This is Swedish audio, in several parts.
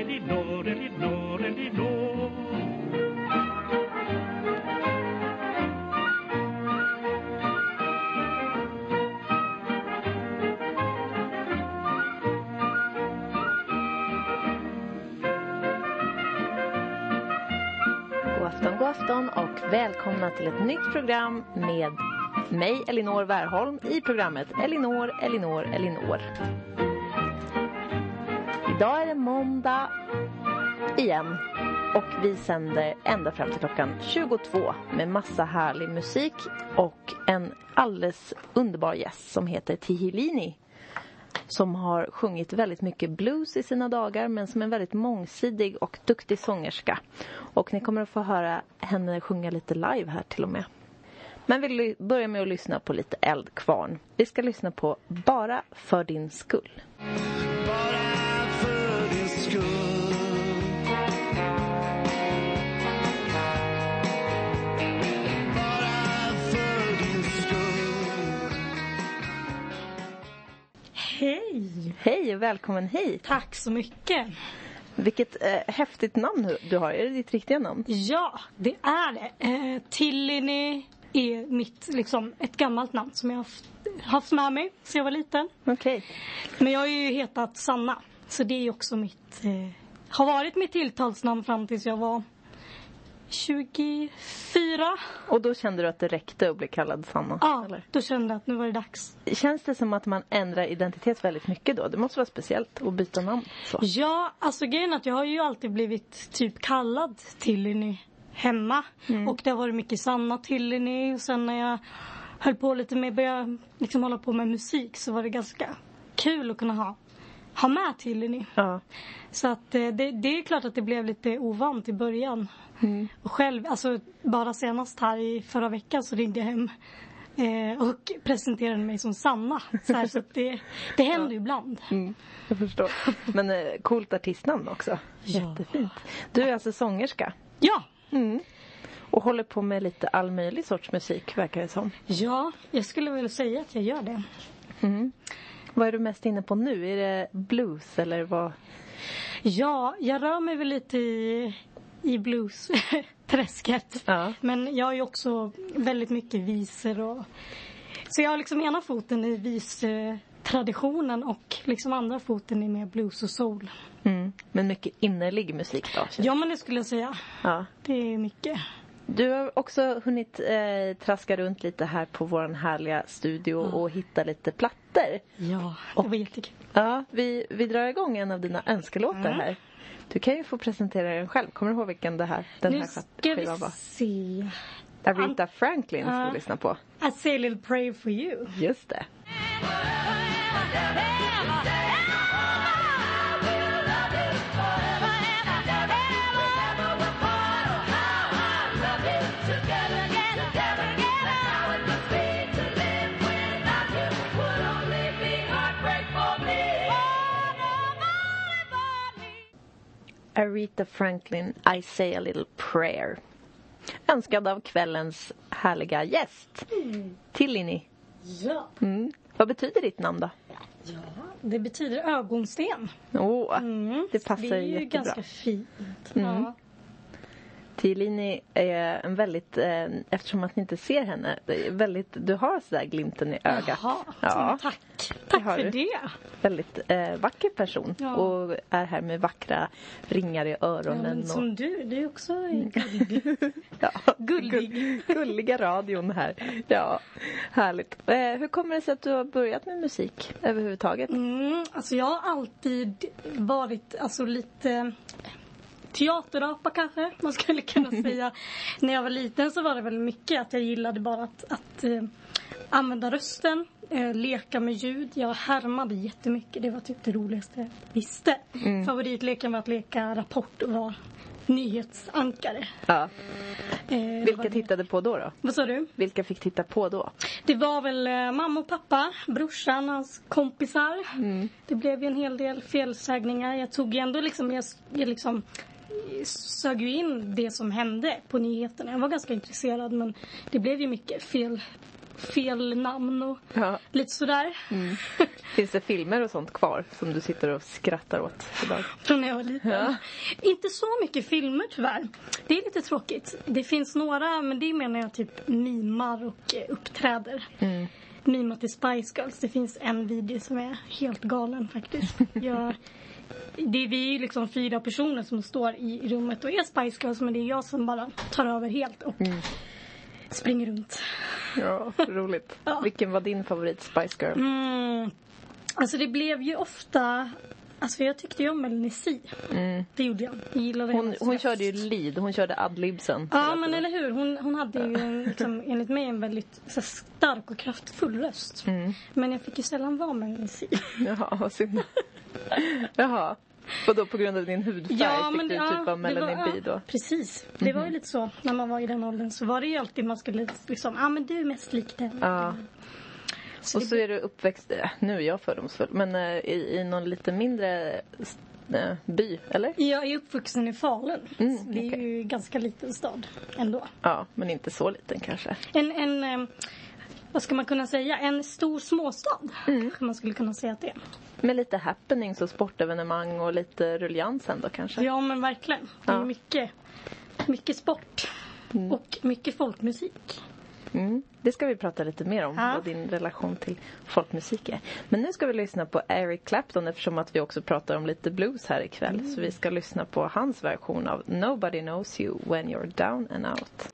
Elinor, Elinor, Elinor. God afton, god afton och välkomna till ett nytt program med mig, Elinor Wärholm, i programmet Elinor, Elinor, Elinor. Idag är det måndag igen och vi sänder ända fram till klockan 22 med massa härlig musik och en alldeles underbar gäst som heter Tihilini som har sjungit väldigt mycket blues i sina dagar men som är en väldigt mångsidig och duktig sångerska. Och ni kommer att få höra henne sjunga lite live här till och med. Men vi börjar med att lyssna på lite Eldkvarn. Vi ska lyssna på Bara för din skull. bara Hej! Och välkommen hit! Tack så mycket. Vilket eh, häftigt namn du- du har. Är det ditt riktiga namn? Ja, det är det. Eh, Tillini är mitt, liksom, ett gammalt namn som jag har haft, haft med mig sedan jag var liten. Okej. Men jag har ju hetat Sanna. Så det är också mitt, eh, har varit mitt tilltalsnamn fram tills jag var 24. Och då kände du att det räckte att bli kallad Sanna? Ja, Eller? då kände jag att nu var det dags. Känns det som att man ändrar identitet väldigt mycket då? Det måste vara speciellt att byta namn. Så. Ja, alltså grejen är att jag har ju alltid blivit typ kallad Tillini hemma. Och det har varit mycket Sanna Tillini och sen när jag höll på lite med, började liksom hålla på med musik så var det ganska kul att kunna ha, ha med Tillini. Ja. Så att eh, det, det är klart att det blev lite ovant i början. Och själv, alltså bara senast här i förra veckan så ringde jag hem eh, och presenterade mig som Sanna. Så, här, så att det, det händer ju ibland. Mm, jag förstår. Men eh, coolt artistnamn också. Ja. Jättefint. Du är alltså sångerska Ja, mm. och håller på med lite all möjlig sorts musik verkar det som. Ja, jag skulle vilja säga att jag gör det. Mm. Vad är du mest inne på nu? Är det blues eller vad? Ja, jag rör mig väl lite i, i blues-träsket. Ja. Men jag har ju också väldigt mycket visor och... Så jag har liksom ena foten i vistraditionen och liksom andra foten i mer blues och soul. Mm. Men mycket innerlig musik då? Ja, men det skulle jag säga. ja. Det är mycket. Du har också hunnit eh, traska runt lite här på vår härliga studio och hitta lite plattor. Ja, det var jättekul. Ja, vi, vi drar igång en av dina önskelåtar Mm. här. Du kan ju få presentera den själv. Kommer du ihåg vilken det här, den Nu här ska skivan vi var? se. Aretha Franklin ska vi Ja. lyssna på. I say a little prayer for you. Just det. Aretha Franklin, I say a little prayer. Önskad av kvällens härliga gäst. Tillini. Ja. Mm. Vad betyder ditt namn då? ja, det betyder ögonsten. Åh, Mm, det passar Det är ju jättebra. ganska fint. Mm. Ja. Tillini är en väldigt, eh, eftersom att ni inte ser henne, väldigt, du har sådär glimten i ögat. Jaha, Ja, tack. Tack för du. det. väldigt eh, vacker person Ja. och är här med vackra ringar i Ja, öronen. och, som du, du är också gullig. ja, Gullig. gull- gulliga radion här. Ja, härligt. Eh, hur kommer det sig att du har börjat med musik överhuvudtaget? Mm, alltså jag har alltid varit alltså lite teaterapa kanske man skulle kunna säga. När jag var liten så var det väl mycket att jag gillade bara att, att eh, använda rösten, eh, leka med ljud. Jag härmade jättemycket. Det var typ det roligaste jag visste. Favoritleken var att leka Rapport och vara nyhetsankare. Ja. Eh, Vilka tittade på då, då? Vad sa du? Vilka fick titta på då? Det var väl eh, mamma och pappa, brorsan, hans kompisar. Det blev ju en hel del felsägningar. Jag tog ju ändå liksom, jag, jag liksom sög ju in det som hände på nyheterna. Jag var ganska intresserad men det blev ju mycket fel, fel namn och Ja. lite sådär. Finns det filmer och sånt kvar som du sitter och skrattar åt idag? Från när jag var liten. Ja. Inte så mycket filmer tyvärr. Det är lite tråkigt. Det finns några, men det menar jag typ mimar och eh, uppträder. Mm. Mimar till Spice Girls. Det finns en video som är helt galen faktiskt. Jag, det är vi liksom fyra personer som står i rummet och är Spice Girls men det är jag som bara tar över helt och Mm. springer runt. Ja, roligt. Ja. Vilken var din favorit Spice Girl? Mm. Alltså det blev ju ofta Alltså jag tyckte ju om Melanie C. Det gjorde jag. Jag gillade Mm. Hon, hon röst. körde ju lead, hon körde adlibsen. Ja men eller hur. Hon, hon hade ju en, liksom, enligt mig en väldigt så här, stark och kraftfull röst. Mm. Men jag fick ju sällan vara Melanie C. Jaha, vad synd. Jaha. Och då på grund av din hudfärg fick du typ av B då? Precis. Det var ju lite så när man var i den åldern. Så var det ju alltid man skulle liksom, ja ah, men du är mest lik den. Ja. Så Och så är du uppväxt, äh, nu är jag fördomsfull, men äh, i, i någon lite mindre äh, by, eller? Jag är uppvuxen i Falun. Mm, Så det är ju ganska liten stad ändå. Ja, men inte så liten kanske. En, en eh, vad ska man kunna säga, en stor småstad. Mm. Kanske man skulle kunna säga att det är. Med lite happenings och sportevenemang och lite rullians ändå kanske. Ja men verkligen. Det är Ja. mycket, mycket sport. Och mycket folkmusik. Mm. Det ska vi prata lite mer om, Ja. vad din relation till folkmusik är. Men nu ska vi lyssna på Eric Clapton eftersom att vi också pratar om lite blues här ikväll. Så vi ska lyssna på hans version av Nobody knows you when you're down and out.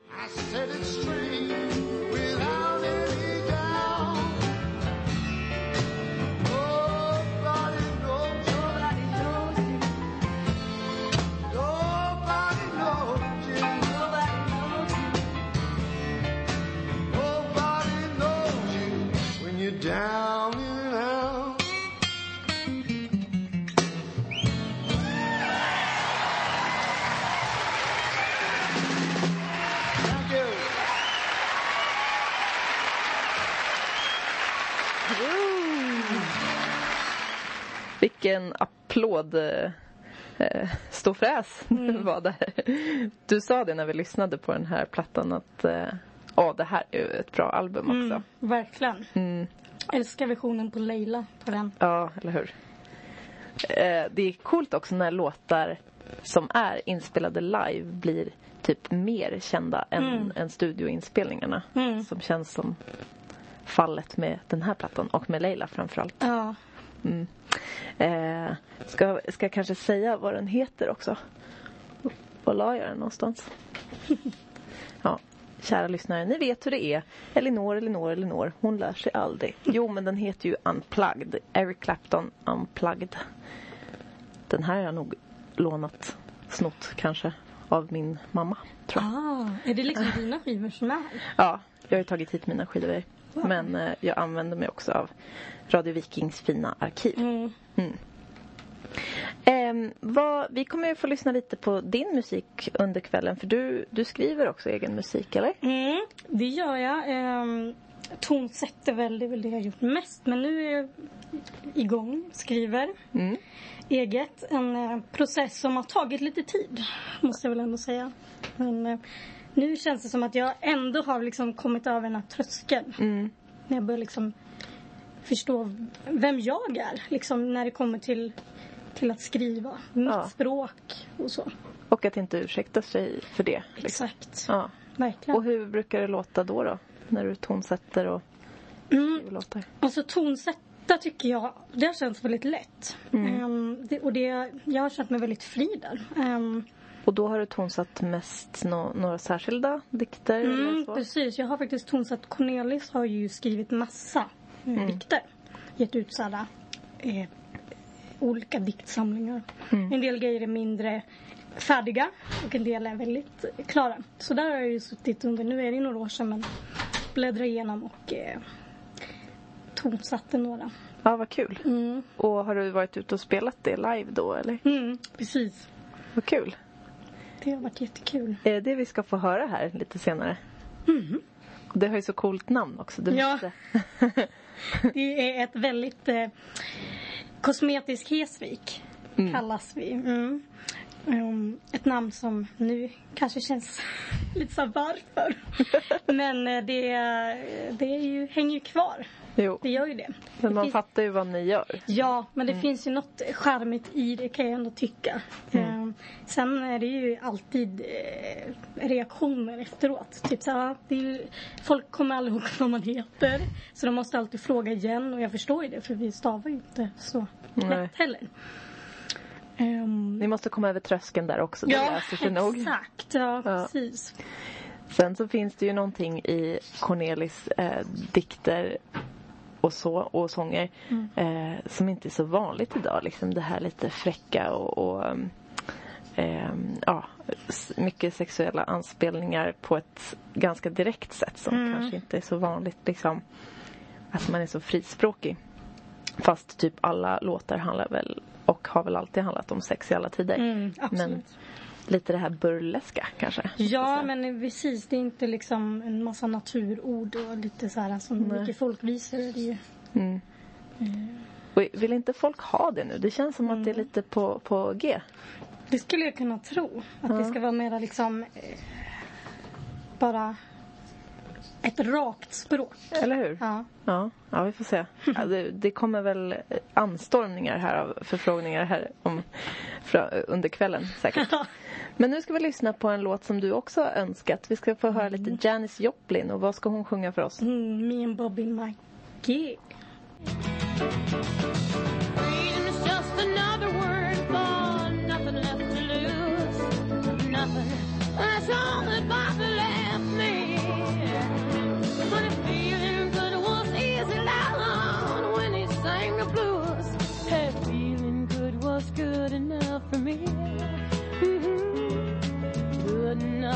Vilken applåd eh, ståfräs Mm. var det här. Du sa det när vi lyssnade på den här plattan att eh, ja, det här är ju ett bra album också. Mm, verkligen. Mm. Älskar versionen på Leila på den. Ja, eller hur? Eh, det är coolt också när låtar som är inspelade live blir typ mer kända än, än studioinspelningarna. Mm. Som känns som fallet med den här plattan och med Leila framförallt. Ja. Eh, ska, ska jag kanske säga vad den heter också? Var la jag den någonstans? Ja, kära lyssnare, ni vet hur det är. Elinor, Elinor, Elinor, hon lär sig aldrig. Jo, men den heter ju Unplugged. Eric Clapton Unplugged. Den här har jag nog lånat, snott kanske, av min mamma, tror jag. Ah, är det liksom dina skivor som är? Ja, jag har ju tagit hit mina skivor. Men eh, jag använder mig också av Radio Vikings fina arkiv. Mm. Ehm, vad, vi kommer ju få lyssna lite på din musik under kvällen för du, du skriver också egen musik, eller? Mm, det gör jag. Ehm, tonsätter väl, det är väl det jag har gjort mest. Men nu är jag igång, skriver Mm. eget. En eh, process som har tagit lite tid, måste jag väl ändå säga. Men eh, nu känns det som att jag ändå har liksom kommit över den här tröskeln. Mm. När jag börjar liksom förstå vem jag är. Liksom när det kommer till, till att skriva. Mitt Ja. språk och så. Och att inte ursäkta sig för det. Liksom. Exakt. Ja. Verkligen. Och hur brukar det låta då, då? När du tonsätter och Mm. låtar? Alltså tonsätta tycker jag, det har känts väldigt lätt. Ehm, det, och det, jag har känt mig väldigt fri där. Ehm, Och då har du tonsatt mest nå- några särskilda dikter? mm, precis, jag har faktiskt tonsatt Cornelis har ju skrivit massa eh, dikter. Gett ut sådana eh, olika diktsamlingar. En del grejer är mindre färdiga och en del är väldigt klara. Så där har jag ju suttit under, nu är det några år sedan men bläddra igenom och eh, tonsatte några. Ja, vad kul. Mm. Och har du varit ute och spelat det live då, eller? Mm, precis. Vad kul. Det har varit jättekul. Är det det vi ska få höra här lite senare? Och Det har ju så coolt namn också. Du Ja. Det är ett väldigt eh, kosmetisk Hesvik kallas vi. Mm. Um, ett namn som nu kanske känns lite så varför. Men eh, det, det är ju, hänger ju kvar. Jo, Det gör ju det. men det man finns, fattar ju vad ni gör. Ja, men det finns ju något charmigt i det kan jag ändå tycka. Um, sen är det ju alltid eh, reaktioner efteråt. Typ så här, det är ju, folk kommer aldrig ihåg vad man heter. Så de måste alltid fråga igen och jag förstår ju det för vi stavar ju inte så Nej. lätt heller. Ehm, Ni måste komma över tröskeln där också. Det löser sig nog. exakt. Ja, Ja. precis. Sen så finns det ju någonting i Cornelis eh, dikter och så och sånger Mm. eh, som inte är så vanligt idag. Liksom det här lite fräcka och, och ehm, ehm, ja, mycket sexuella anspelningar på ett ganska direkt sätt som Mm. kanske inte är så vanligt. Liksom, att man är så frispråkig. Fast typ alla låtar handlar väl och har väl alltid handlat om sex i alla tider. Mm. Men lite det här burleska kanske. Ja, men precis. Det är inte liksom en massa naturord och lite så här som Nej. mycket folkvisor är det ju. Mm. Och vill inte folk ha det nu? Det känns som att det är Mm. lite på, på G. Det skulle jag kunna tro. Att det Ja. ska vara mera liksom eh, bara ett rakt språk. Eller hur? Ja. Ja, ja vi får se. Ja, det, det kommer väl anstormningar här av förfrågningar här om, fra, under kvällen säkert. Men nu ska vi lyssna på en låt som du också har önskat. Vi ska få höra lite Janis Joplin och vad ska hon sjunga för oss? Mm, me and Bobby blues. Hey, feeling good was good enough for me.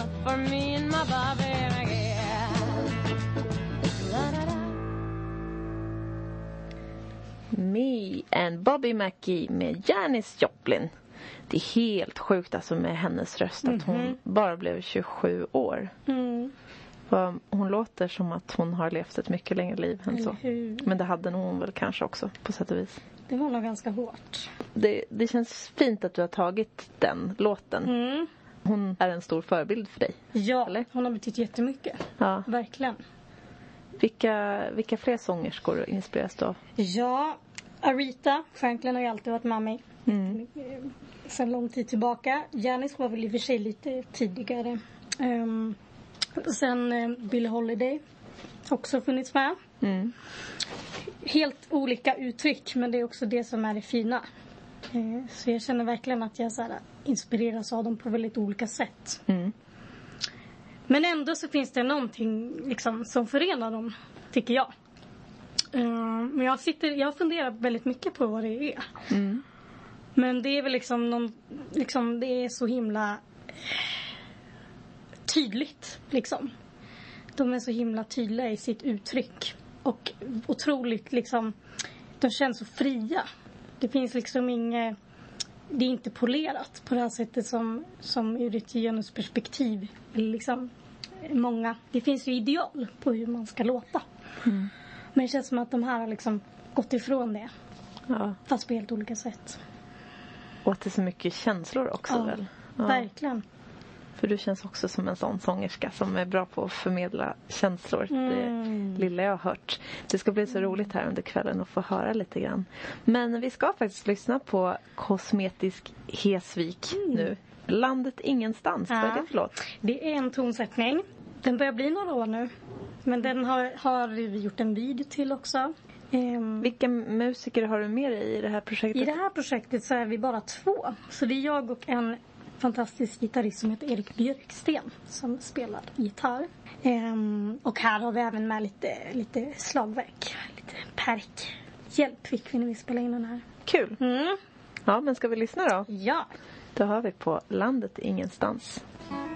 Mhm. For me and my Bobby. La-da-da. Me and Bobby McGee med Janis Joplin. Det är helt sjukt alltså med hennes röst att hon bara blev 27 år. Mm, Och Hon låter som att hon har levt ett mycket längre liv än så. Men det hade nog hon väl kanske också på sätt och vis. Det var nog ganska hårt. Det, det känns fint att du har tagit den låten. Mm. Hon är en stor förebild för dig. Ja, Eller? hon har betytt jättemycket. Ja. Verkligen. Vilka, vilka fler sångerskor inspireras du av? Ja, Arita Franklin har ju alltid varit med mig. Mm. Eh, Sen lång tid tillbaka. Janis var väl i och för sig lite tidigare. Um, sen uh, Billie Holiday. Också funnits med. Mm. Helt olika uttryck men det är också det som är det fina. Eh, så jag känner verkligen att jag så här, inspireras av dem på väldigt olika sätt. Mm. Men ändå så finns det någonting liksom, som förenar dem, tycker jag. Eh, men jag, sitter, jag funderar väldigt mycket på vad det är. Mm. Men det är väl liksom någon, liksom det är så himla eh, tydligt liksom. De är så himla tydliga i sitt uttryck. Och otroligt liksom, de känns så fria. Det finns liksom inget, det är inte polerat på det här sättet som, som ur ett genusperspektiv. Liksom många, det finns ju ideal på hur man ska låta. Men det känns som att de här har liksom gått ifrån det. Ja. Fast på helt olika sätt. Och att det är så mycket känslor också Ja, väl? Ja. Verkligen. För du känns också som en sån sångerska som är bra på att förmedla känslor. Mm. Det lilla jag har hört. Det ska bli så roligt här under kvällen att få höra lite grann. Men vi ska faktiskt lyssna på Kosmetisk Hesvik nu. Landet ingenstans. Vad är Mm. Ja. det för låt? Det är en tonsättning. Den börjar bli några år nu. Men den har, har vi gjort en video till också. Ehm, Vilka musiker har du med dig i det här projektet? I det här projektet så är vi bara två. Så det är jag och en fantastisk gitarrist som heter Erik Björksten som spelar gitarr. Ehm, och här har vi även med lite, lite slagverk, lite perk. Hjälp fick vi när vi spelade in den här. Kul! Mm. Ja, men ska vi lyssna då? Ja. Då hör vi på Landet ingenstans. Låt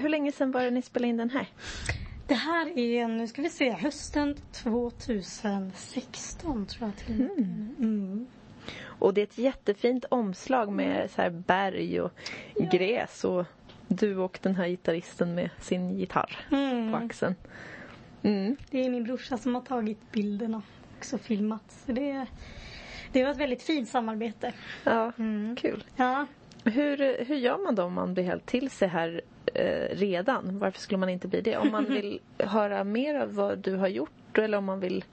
Hur länge sedan var det ni spelade in den här? Det här är, nu ska vi se, hösten 2016 tror jag till med. Mm. Och det är ett jättefint omslag med så här berg och gräs och du och den här gitarristen med sin gitarr Mm. på axeln. Mm. Det är min brorsa som har tagit bilderna och också filmat. Så det, det var ett väldigt fint samarbete. Ja, Mm. kul. Ja, Hur, hur gör man då om man blir helt till sig här eh, redan? Varför skulle man inte bli det? Om man vill höra mer av vad du har gjort eller om man vill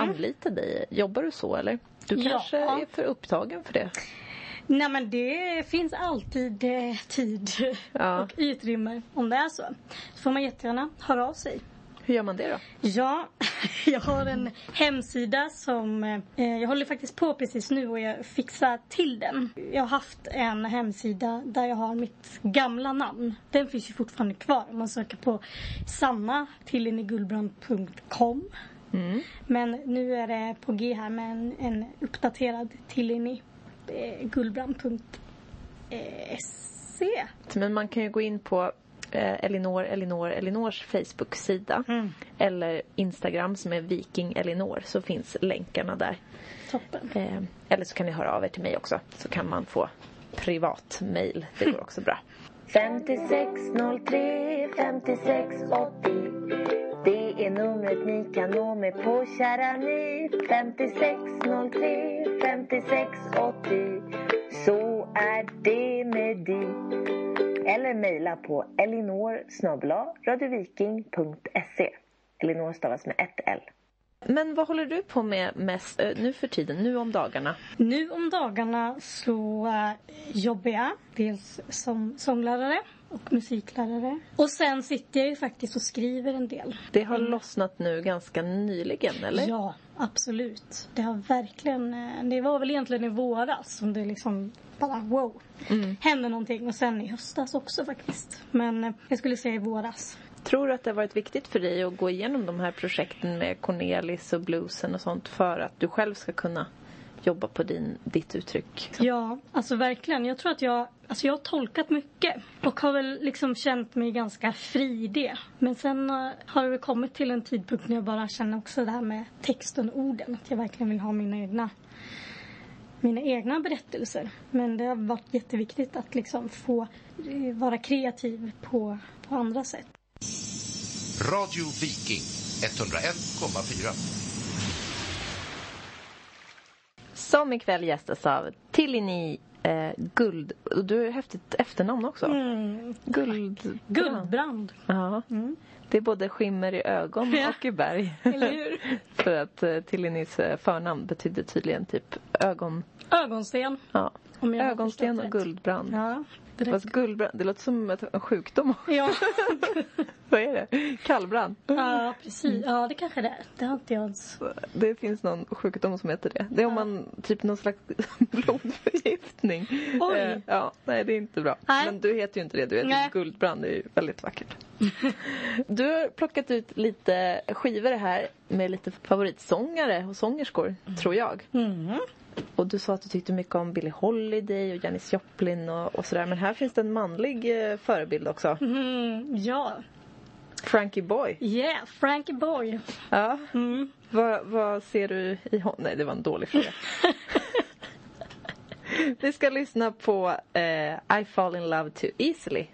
anlita dig. Jobbar du så eller? Du Ja. kanske är för upptagen för det? Nej men det finns alltid eh, tid Ja. och utrymme om det är så. Så får man jättegärna höra av sig. Hur gör man det då? Ja, jag har en hemsida som eh, jag håller faktiskt på precis nu och jag fixar till den. Jag har haft en hemsida där jag har mitt gamla namn. Den finns ju fortfarande kvar om man söker på Sanna tillinigullbrand.com. Men nu är det på G här med en, en uppdaterad Tillini eh. Men man kan ju gå in på eh, Elinor, Elinor, Elinors Facebook-sida eller Instagram som är Viking Elinor så finns länkarna där. Toppen. Eh, eller så kan ni höra av er till mig också så kan man få privat mail. Det går också bra. 5603 5680 Det är numret ni kan nå mig på kära ni 5603 5680 Så är det med dig Eller mejla på elinor radioviking.se Elinor stavas med ett L. Men vad håller du på med mest eh, nu för tiden, nu om dagarna? Nu om dagarna så äh, jobbar jag dels som sånglärare och musiklärare. Och sen sitter jag ju faktiskt och skriver en del. Det har lossnat nu ganska nyligen, eller? Ja, absolut. Det har verkligen, eh, det var väl egentligen i våras som det liksom bara wow. Hände någonting och sen i höstas också faktiskt. Men eh, jag skulle säga i våras. Tror du att det har varit viktigt för dig att gå igenom de här projekten med Cornelis och bluesen och sånt för att du själv ska kunna jobba på din, ditt uttryck? Ja, alltså verkligen. Jag tror att jag, alltså jag har tolkat mycket och har väl liksom känt mig ganska fri i det. Men sen eh, har det kommit till en tidpunkt när jag bara känner också det här med texten och orden. Att jag verkligen vill ha mina egna, mina egna berättelser. Men det har varit jätteviktigt att liksom få eh, vara kreativ på, på andra sätt. Radio Viking 101,4. Som ikväll gästas av Tillini eh, Guld... och Du har häftigt efternamn också. Mm. Guld... Guldbrand, Ja. Det är både skimmer i ögon Ja. och i berg. eller hur? för att eh, Tillinis eh, förnamn betyder tydligen typ ögon... Ögonsten. Ja. Ögonsten och guldbrand. Ja, direkt. Fast guldbrand, det låter som en sjukdom. Ja. Vad är det? Kallbrand? ja, precis. Ja, det kanske det är. Det har inte jag ens... Det finns någon sjukdom som heter det. Det är om man typ någon slags blodförgiftning. Oj. Eh, ja, nej det är inte bra. Nej. Men du heter ju inte det. Du heter Nej. Guldbrand. Det är ju väldigt vackert. du har plockat ut lite skivor här med lite favoritsångare och sångerskor, tror jag. Mm. Och du sa att du tyckte mycket om Billie Holiday och Janis Joplin och, och sådär. Men här finns det en manlig eh, förebild också. Mm, ja. Frankie Boy. Yeah, Frankie Boy. Ja. Mm. Vad, vad ser du i honom? Nej, det var en dålig fråga. Vi ska lyssna på eh, I fall in love too easily.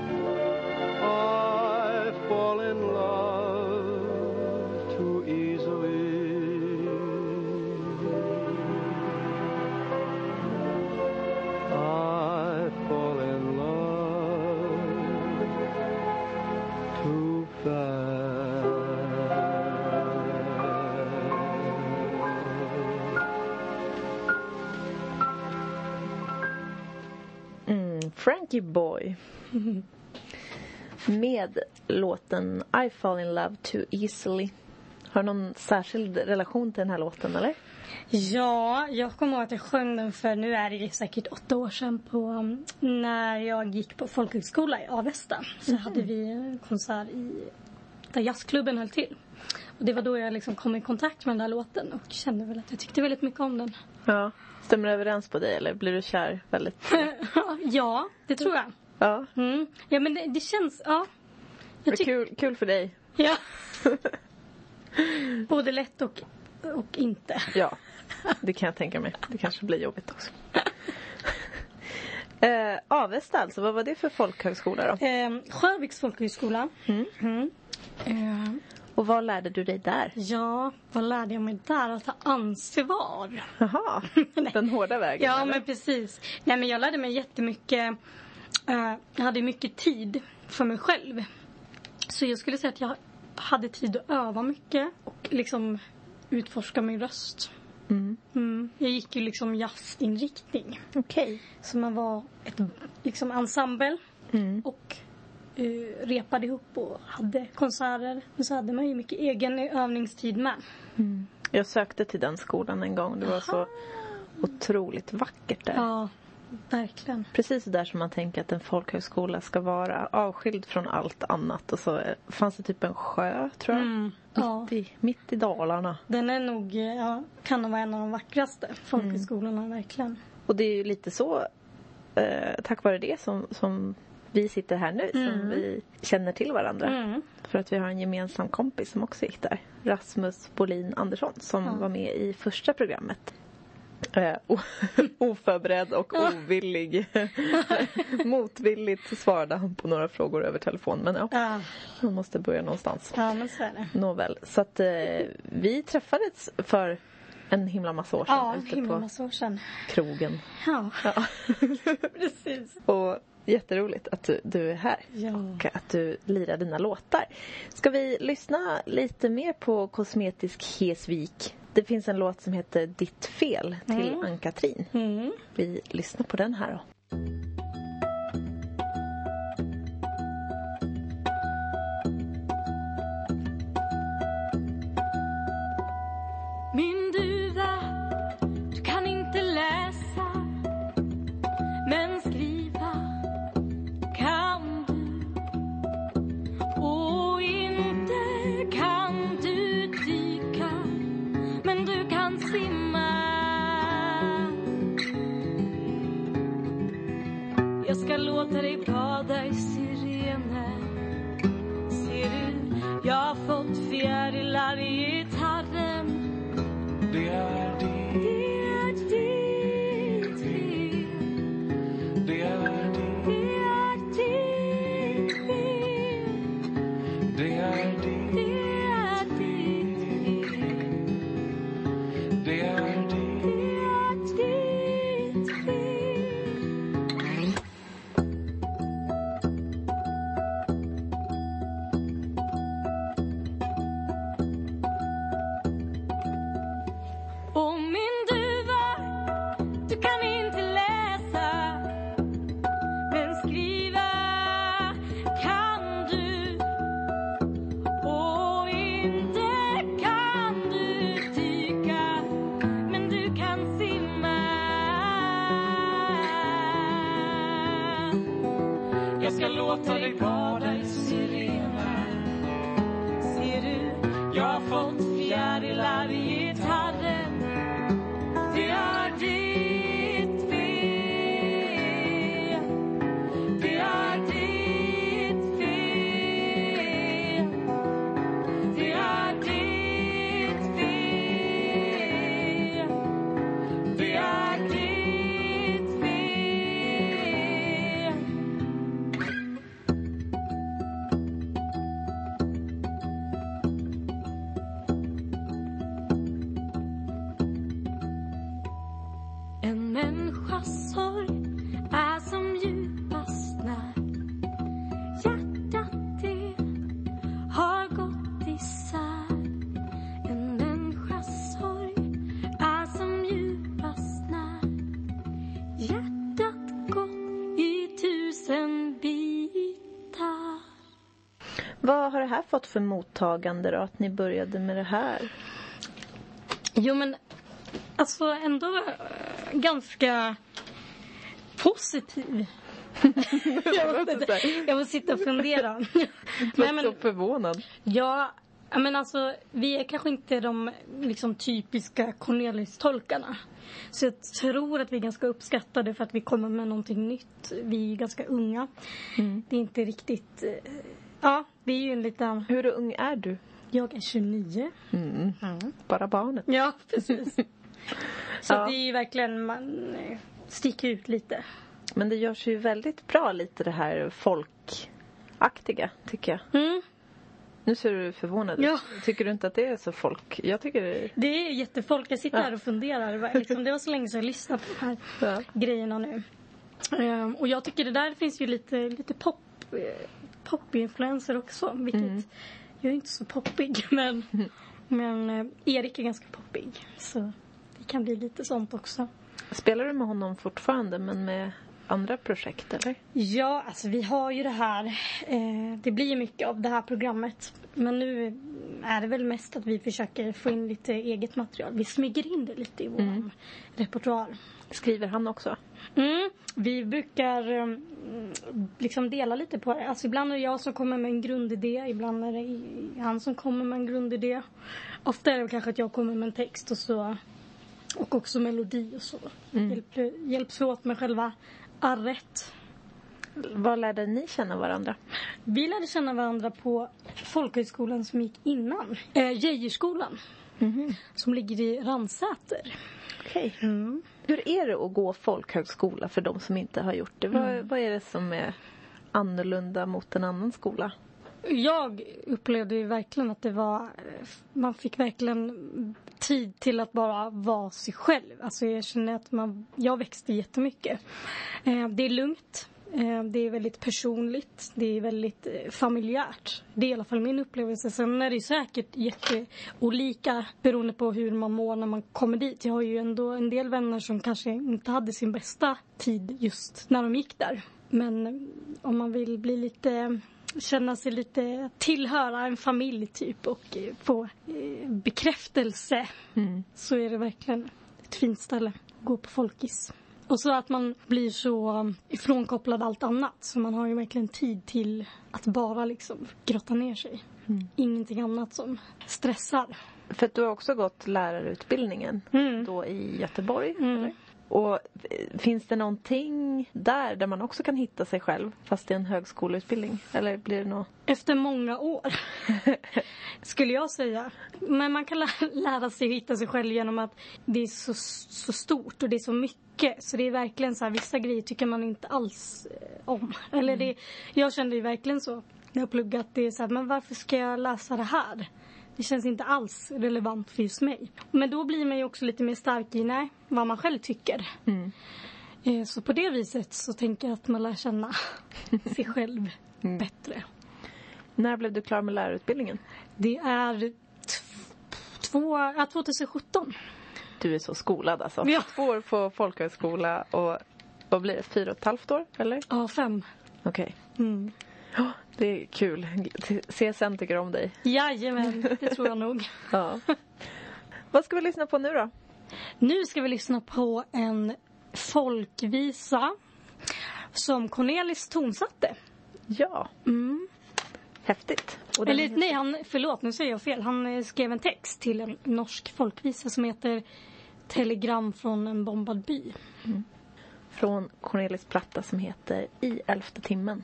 Frankie Boy. Med låten I fall in love too easily. Har du någon särskild relation till den här låten eller? Ja, jag kommer ihåg att jag sjöng den för nu är det säkert åtta år sedan på um, när jag gick på folkhögskola i Avesta. Så hade vi en konsert i där jazzklubben höll till. Och det var då jag liksom kom i kontakt med den där låten och kände väl att jag tyckte väldigt mycket om den. Ja. Stämmer det överens på dig eller blir du kär väldigt? ja, det tror jag. Ja. Mm. Ja, men det, det känns, ja. Jag Kul, kul för dig. Ja. Både lätt och, och inte. Ja, det kan jag tänka mig. Det kanske blir jobbigt också. Eh, Avesta alltså, vad var det för folkhögskola då? Eh, Sjöviks folkhögskola. Mm. Eh, Och vad lärde du dig där? ja, vad lärde jag mig där? Att ta ansvar. Jaha, den hårda vägen Ja, eller? men precis. Nej, men jag lärde mig jättemycket. Eh, jag hade mycket tid för mig själv. Så jag skulle säga att jag hade tid att öva mycket och liksom utforska min röst. Mm. Jag gick ju liksom jazzinriktning. Okej. Så man var ett liksom ensemble och eh, repade ihop och hade konserter. Men så hade man ju mycket egen övningstid med. Jag sökte till den skolan en gång. Det var så otroligt vackert där. Ja, verkligen. Precis där som man tänker att en folkhögskola ska vara. Avskild från allt annat. Och så eh, fanns det typ en sjö, tror jag. Mm. Ja. Mitt, i, mitt i Dalarna. Den är nog, eh, ja, kan nog vara en av de vackraste folkhögskolorna verkligen. Och det är ju lite så, eh, tack vare det som, som vi sitter här nu. Som vi känner till varandra. Mm. För att vi har en gemensam kompis som också gick där. Rasmus Bolin Andersson som var med i första programmet. Eh, oförberedd och ovillig. Motvilligt svarade han på några frågor över telefon. Men ja, Ja, man måste börja någonstans. ja, men så är det. Nåväl, så att eh, vi träffades för en himla massa år sedan Ja, ute på krogen. Ja, Ja. precis. Och jätteroligt att du, du är här Ja. och att du lirar dina låtar. Ska vi lyssna lite mer på Kosmetisk Hesvik? Det finns en låt som heter Ditt fel till Ann-Katrin. Mm. Vi lyssnar på den här då. Ska låta fått för mottagande då, att ni började med det här? Jo men alltså ändå eh, ganska positiv. jag, inte. jag får sitta och fundera. Nej, men, så förvånad. ja, men alltså vi är kanske inte de liksom, typiska Cornelis-tolkarna. Så jag tror att vi är ganska uppskattade för att vi kommer med någonting nytt. Vi är ganska unga. Det är inte riktigt... eh, Ja, vi är ju en liten... Hur ung är du? Jag är 29. Bara barnet. Ja, precis. Så Ja. det är ju verkligen, man eh, sticker ut lite. Men det görs ju väldigt bra lite det här folkaktiga, tycker jag. Mm. Nu ser du förvånad ut. Ja. Tycker du inte att det är så folk? Jag tycker det är... Det är jättefolk. Jag sitter Ja. här och funderar. Det liksom, det var så länge sedan jag lyssnade på de här Ja. grejerna nu. Ehm, och jag tycker det där finns ju lite, lite pop, pop-influenser också. Vilket, jag är inte så poppig men, men eh, Erik är ganska poppig. Så det kan bli lite sånt också. Spelar du med honom fortfarande, men med andra projekt, eller? Ja, alltså vi har ju det här. Eh, det blir ju mycket av det här programmet. Men nu är det väl mest att vi försöker få in lite eget material. Vi smyger in det lite i vår repertoar. Skriver han också? Mm. Vi brukar mm, liksom dela lite på det. Alltså ibland är det jag som kommer med en grundidé. Ibland är det han som kommer med en grundidé. Ofta är det kanske att jag kommer med en text och så. Och också melodi och så. Hjälp, hjälps vi åt med själva arret. Var lärde ni känna varandra? Vi lärde känna varandra på folkhögskolan som gick innan. Eh, Geijerskolan. Som ligger i Ransäter. Okej. Hur är det att gå folkhögskola för de som inte har gjort det? Vad, vad är det som är annorlunda mot en annan skola? Jag upplevde ju verkligen att det var... Man fick verkligen tid till att bara vara sig själv. Alltså jag känner att man, jag växte jättemycket. Eh, det är lugnt. Eh, det är väldigt personligt. Det är väldigt eh, familjärt. Det är i alla fall min upplevelse. Sen är det säkert jätteolika beroende på hur man mår när man kommer dit. Jag har ju ändå en del vänner som kanske inte hade sin bästa tid just när de gick där. Men eh, om man vill bli lite känna sig lite tillhöra en familj typ och få bekräftelse så är det verkligen ett fint ställe att gå på folkis. Och så att man blir så um, ifrånkopplad allt annat så man har ju verkligen tid till att bara liksom grotta ner sig. Ingenting annat som stressar. För att du har också gått lärarutbildningen Mm. då i Göteborg. Mm. Eller? Och eh, finns det någonting där där man också kan hitta sig själv fast är en högskoleutbildning? Eller blir det något? Efter många år, skulle jag säga. Men man kan lä- lära sig att hitta sig själv genom att det är så, så stort och det är så mycket. Så det är verkligen så här, vissa grejer tycker man inte alls eh, om. Eller det, jag kände ju verkligen så när jag pluggade att det är så här, men varför ska jag läsa det här? Det känns inte alls relevant för just mig. Men då blir man ju också lite mer stark i nej, vad man själv tycker. Eh, Så på det viset så tänker jag att man lär känna sig själv bättre. När blev du klar med lärarutbildningen? Det är två, ja, 2017. Du är så skolad alltså. Ja. Två år på folkhögskola och vad blir det? Fyra och ett halvt år? Eller? Ja, fem. Okej. Mm. Ja, Det är kul. CSN tycker om dig. Jajamän, det tror jag nog. Ja. vad ska vi lyssna på nu då? Nu ska vi lyssna på en folkvisa som Cornelis tonsatte. Ja, Mm. Häftigt. Och den Eller heter- nej, han, förlåt nu säger jag fel. Han eh, skrev en text till en norsk folkvisa som heter Telegram från en bombad by. Från Cornelis platta som heter I elfte timmen.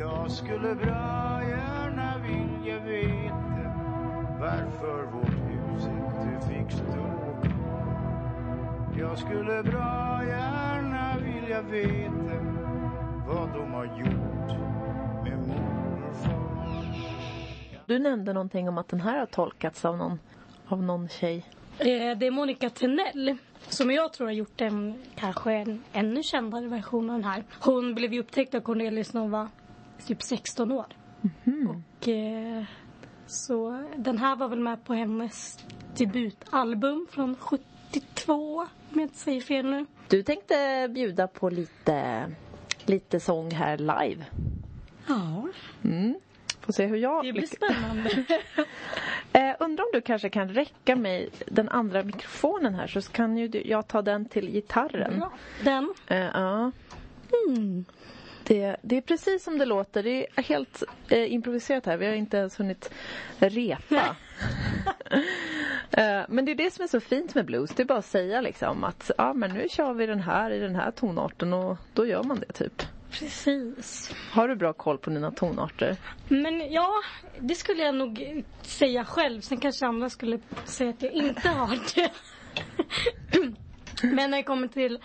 Jag skulle bra gärna vilja veta varför vårt hus inte fick stå. Jag skulle bra gärna vilja veta vad de har gjort Du nämnde någonting om att den här har tolkats av någon, av någon tjej. Eh, Det är Monica Tenell som jag tror har gjort en kanske en ännu kändare version av den här. Hon blev ju upptäckt av Cornelis när hon var typ 16 år. Och eh, så den här var väl med på hennes debutalbum från 72 om jag inte säger fel nu. Du tänkte bjuda på lite, lite sång här live. Ja. Får se hur jag Det blir spännande. Eh, undrar om du kanske kan räcka mig den andra mikrofonen här så kan ju du, jag ta den till gitarren. Bra. Den. Eh, ja. Mm. Det, det är precis som det låter. Det är helt eh, improviserat här. Vi har inte ens hunnit repa. eh, men det är det som är så fint med blues. Det är bara att säga liksom att ja, men nu kör vi den här i den här tonarten och då gör man det typ. Precis. Har du bra koll på dina tonarter? Men ja, det skulle jag nog säga själv. Sen kanske andra skulle säga att jag inte har det. Men när det kommer till,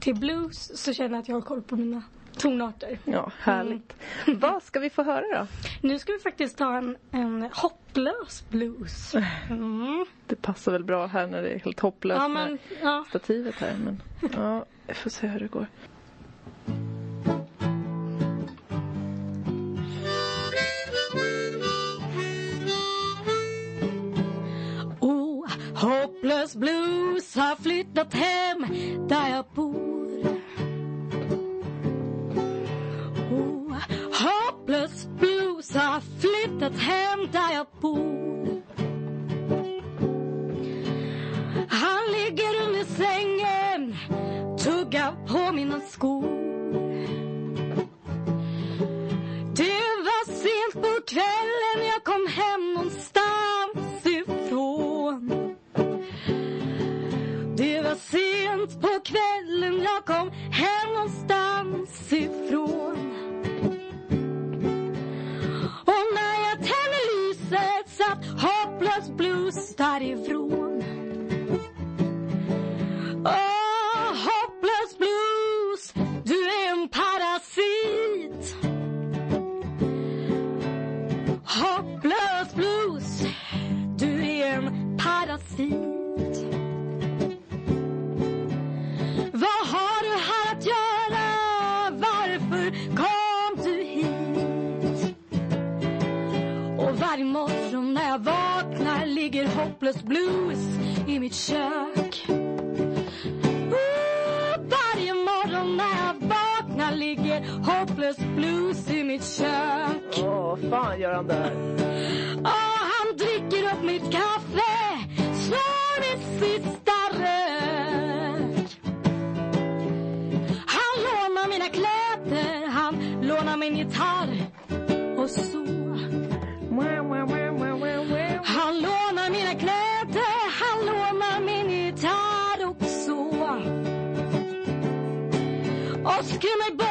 till blues så känner jag att jag har koll på mina tonarter. Ja, härligt. Vad ska vi få höra då? Nu ska vi faktiskt ta en, en hopplös blues. Mm. Det passar väl bra här när det är helt hopplöst Ja, med ja. stativet här. Men ja, vi får se hur det går. Hopeless hopplös blues har flyttat hem där jag bor. Oh, hopplös blues har flyttat hem där jag bor. Han ligger under sängen, tuggar på mina skor. Det var sent på kvällen jag kom hem någonstans sent på kvällen jag kom hem någonstans ifrån. Och när jag tände lyset satt hopplös blues därifrån. Åh, hopplös blues, du är en parasit. Hopplös blues, du är en parasit. Vad har du här att göra? Varför kom du hit? Och varje morgon när jag vaknar ligger hopplös blues i mitt kök. Oh, varje morgon när jag vaknar ligger hopplös blues i mitt kök. Åh, fan gör han där? Och han dricker upp mitt kaffe, slår mitt sista lånar min gitarr och så. Han lånar mina kläder, han lånar min gitarr och så. Och skrämmer bort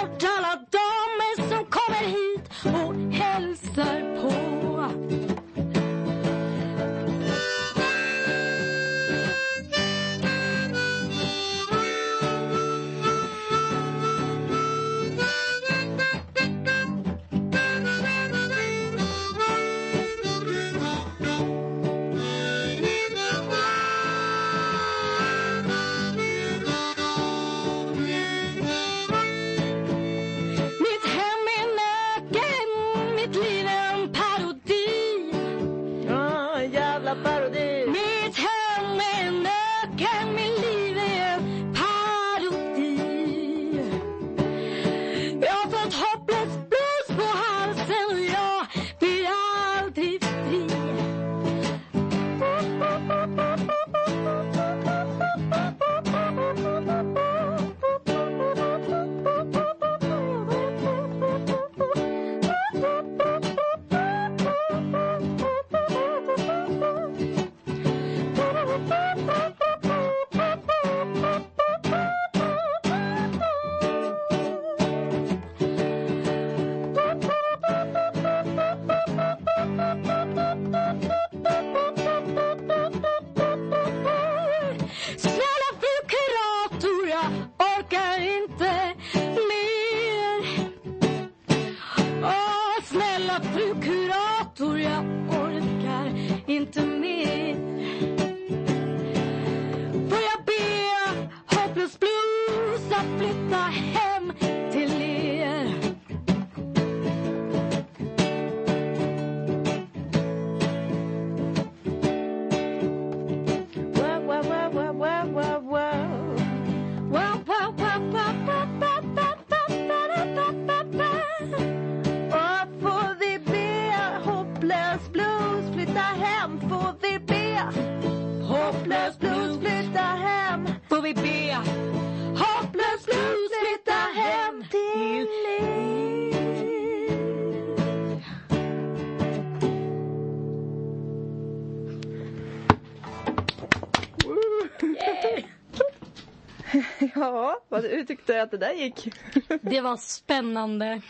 vad hur tyckte du att det där gick? Det var spännande.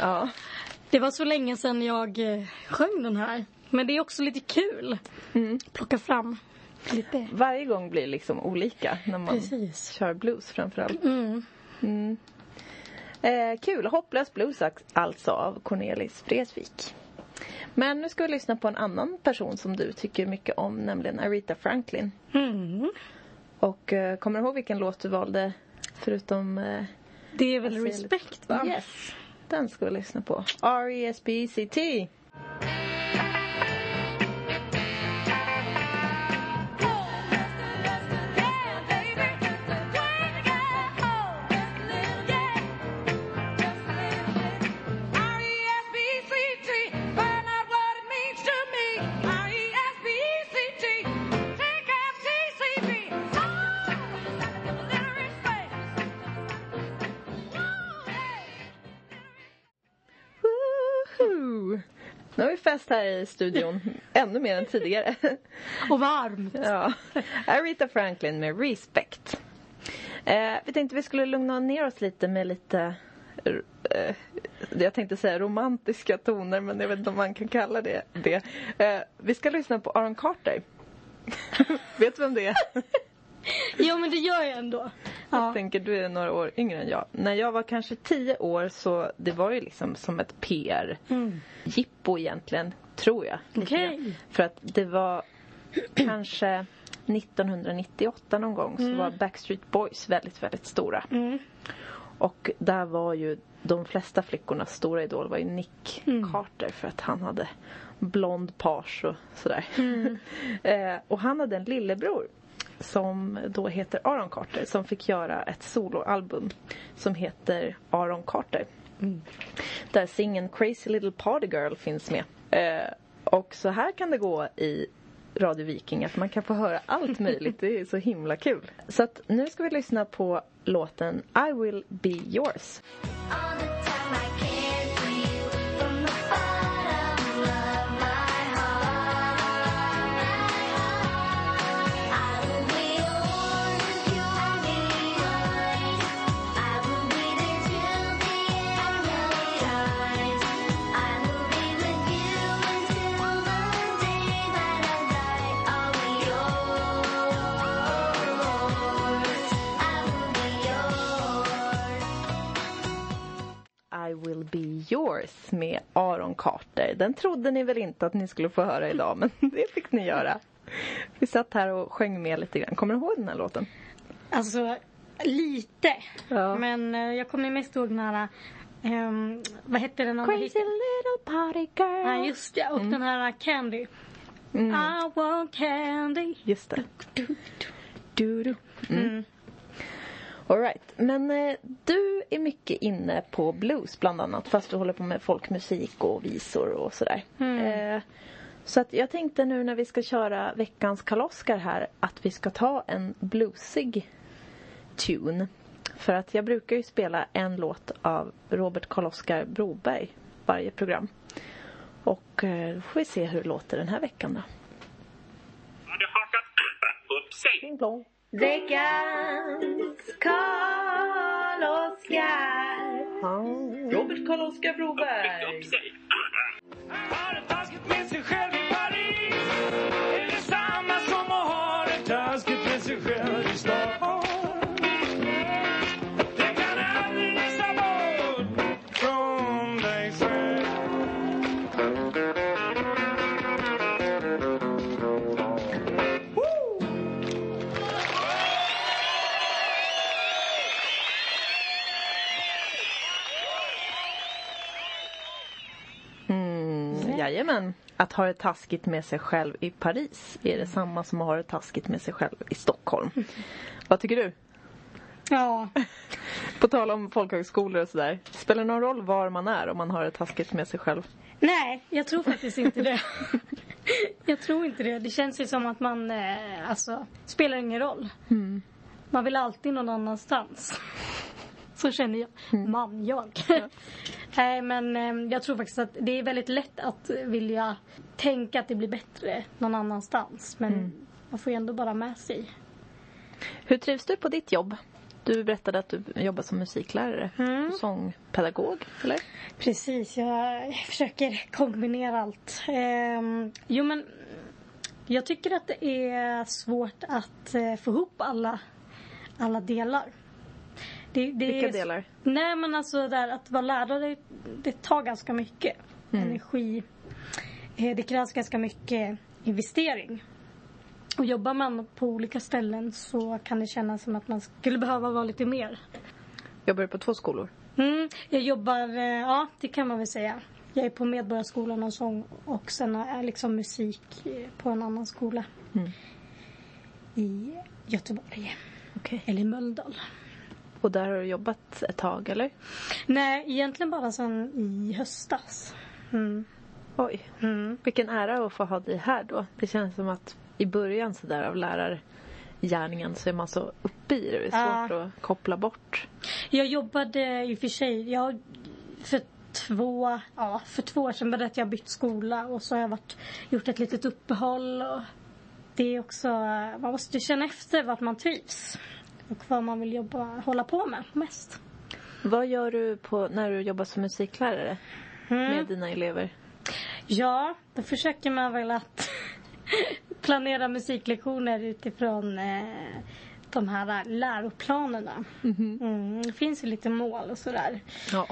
Ja, Det var så länge sedan jag eh, sjöng den här. Men det är också lite kul. Plocka fram lite. varje gång blir liksom olika när man Precis. kör blues framförallt. Mm. Mm. Eh, kul, Hopplös blues alltså av Cornelis Vreeswijk. Men nu ska vi lyssna på en annan person som du tycker mycket om, nämligen Aretha Franklin. Mm. Och eh, kommer du ihåg vilken låt du valde förutom eh, Det är väl ser respekt va? Yes, den ska vi lyssna på. R-E-S-P-E-C-T. Nu har vi fest här i studion, ännu mer än tidigare. Och varmt. Ja. Aretha Franklin med Respect. Eh, vi tänkte vi skulle lugna ner oss lite med lite eh, jag tänkte säga romantiska toner men jag vet inte om man kan kalla det det. Eh, vi ska lyssna på Aaron Carter. vet du vem det är? Ja men det gör jag ändå. Jag Ja. tänker du är några år yngre än jag. När jag var kanske tio år så det var ju liksom som ett PR-jippo egentligen, tror jag. grann. För att det var kanske 1998 någon gång så var Backstreet Boys väldigt, väldigt stora. Mm. Och där var ju de flesta flickornas stora idol var ju Nick Mm. Carter för att han hade blond page och sådär. Mm. eh, och han hade en lillebror som då heter Aaron Carter som fick göra ett soloalbum som heter Aaron Carter. Mm. Där singeln Crazy Little Party Girl finns med. Eh, och så här kan det gå i Radio Viking att man kan få höra allt möjligt. Det är så himla kul. Så att nu ska vi lyssna på låten I will be yours. I will be yours med Aaron Carter. Den trodde ni väl inte att ni skulle få höra idag men det fick ni göra. Vi satt här och sjöng med lite grann. Kommer du ihåg den här låten? Alltså lite. Ja. Men eh, jag kommer mest ihåg den här ehm, vad hette den Crazy hitten? little party girl. Ja just det. Och den här Candy. Mm. I want candy. Just det. Du, du. Du, du. Mm. Mm. All right. Men eh, du är mycket inne på blues bland annat fast du håller på med folkmusik och visor och sådär. Mm. Eh, så att jag tänkte nu när vi ska köra veckans kaloskar här att vi ska ta en bluesig tune. För att jag brukar ju spela en låt av Robert Karl-Oskar Broberg varje program. Och eh, då får vi se hur det låter den här veckan då. hade hakat upp sig. Pling plong. Veckans Karl-Oskar. Robert Karl-Oskar Broberg. Jajamän. Att ha det taskigt med sig själv i Paris är det samma som att ha det taskigt med sig själv i Stockholm. Vad tycker du? Ja. På tal om folkhögskolor och sådär. Spelar det någon roll var man är om man har det taskigt med sig själv? Nej, jag tror faktiskt inte det. Jag tror inte det. Det känns ju som att man, eh, alltså, spelar ingen roll. Man vill alltid någon annanstans. Så känner jag. Man, jag. Nej, men eh, jag tror faktiskt att det är väldigt lätt att vilja tänka att det blir bättre någon annanstans. Men man får ju ändå bara med sig. Hur trivs du på ditt jobb? Du berättade att du jobbar som musiklärare och sångpedagog, eller? Precis, jag försöker kombinera allt. Ehm, jo men jag tycker att det är svårt att eh, få ihop alla, alla delar. Det, det Vilka är, delar? Nej men alltså där att vara lärare, det tar ganska mycket energi. Eh, Det krävs ganska mycket investering. Och jobbar man på olika ställen så kan det kännas som att man skulle behöva vara lite mer. Jobbar du på två skolor? Mm, jag jobbar, eh, ja det kan man väl säga. Jag är på Medborgarskolan och sång och sen har jag liksom musik eh, på en annan skola. I Göteborg. Okej. Eller i Mölndal. Och där har du jobbat ett tag, eller? Nej, egentligen bara sen i höstas. Mm. Oj. Mm. Vilken ära att få ha dig här då. Det känns som att i början så där av lärargärningen så är man så uppe i det. Det är svårt att koppla bort. Jag jobbade i och för sig, jag för två, ja, för två år sedan började jag bytt skola och så har jag varit, gjort ett litet uppehåll. Och det är också, man måste känna efter vart man trivs. Och vad man vill jobba, hålla på med mest. Vad gör du på, när du jobbar som musiklärare med dina elever? Ja, då försöker man väl att planera musiklektioner utifrån eh, de här läroplanerna. Mm, det finns ju lite mål och sådär Ja.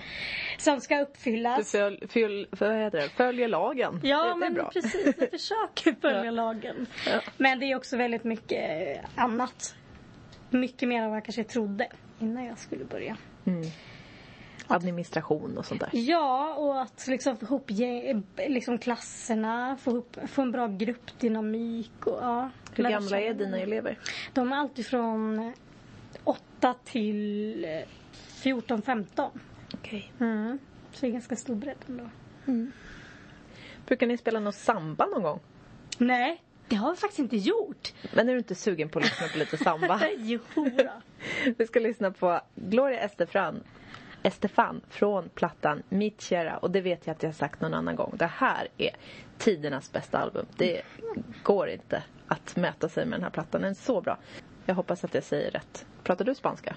som ska Du uppfyllas. föl, föl, vad heter det? följer lagen. Ja, det, det men bra. precis. Jag försöker följa Ja. lagen. Ja. Men det är också väldigt mycket annat. Mycket mer än vad jag kanske trodde innan jag skulle börja. Administration och sånt där. Ja, och att liksom få ihop liksom klasserna, få, ihop, få en bra gruppdynamik. Och, ja, Hur gamla är dina elever? De är alltid från 8 till 14-15. Okej. Mm. Så det är ganska stor bredd ändå. Brukar ni spela något samba någon gång? Nej, det har vi faktiskt inte gjort. Men är du inte sugen på att lyssna på lite samba? jo. Vi ska lyssna på Gloria Estefan, Estefan från plattan Mitt kära. Och det vet jag att jag har sagt någon annan gång. Det här är tidernas bästa album. Det går inte att mäta sig med den här plattan. Den är så bra. Jag hoppas att jag säger rätt. Pratar du spanska?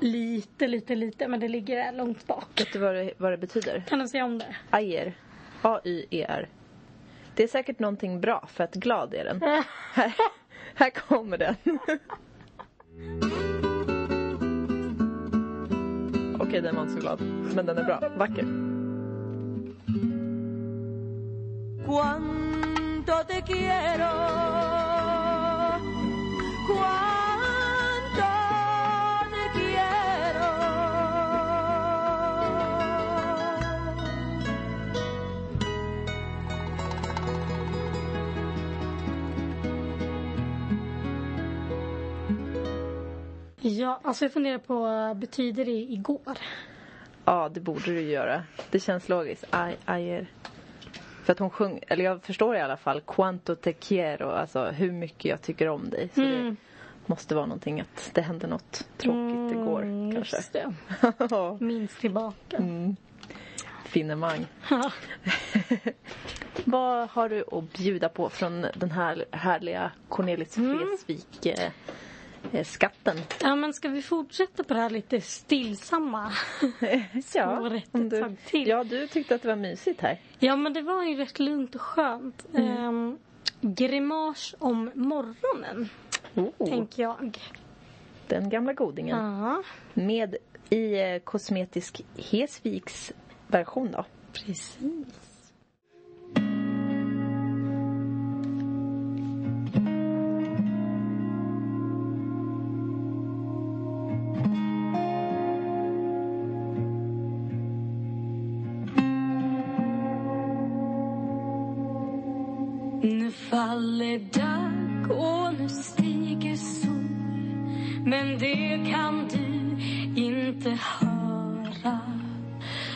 Lite, lite, lite, men det ligger långt bak. Vet du vad det, vad det betyder? Kan du säga om det? Ayer. A-Y-E-R. Det är säkert någonting bra för att glad är den. här, här kommer den. Okej, den var inte så glad. Men den är bra. Vacker. Cuánto te quiero, Ja, alltså jag funderar på, vad betyder det igår? Ja, det borde du göra. Det känns logiskt. Ay, ayer. För att hon sjöng, eller jag förstår i alla fall, quanto te quiero, alltså hur mycket jag tycker om dig. Så det måste vara någonting att det hände något tråkigt igår Mm, kanske. Just det. Minns tillbaka. Finemang. Vad har du att bjuda på från den här härliga Cornelis Vreeswijk eh, eh, skatten? Ja, men ska vi fortsätta på det här lite stillsamma? Ett du, till. ja, du tyckte att det var mysigt här. Ja, men det var ju rätt lugnt och skönt. Ehm, grimas om morgonen, Oh, tänker jag. den gamla godingen. Ja, Med i eh, kosmetisk Hesviks version då. precis. Nu faller dag och nu stiger sol Men det kan du inte höra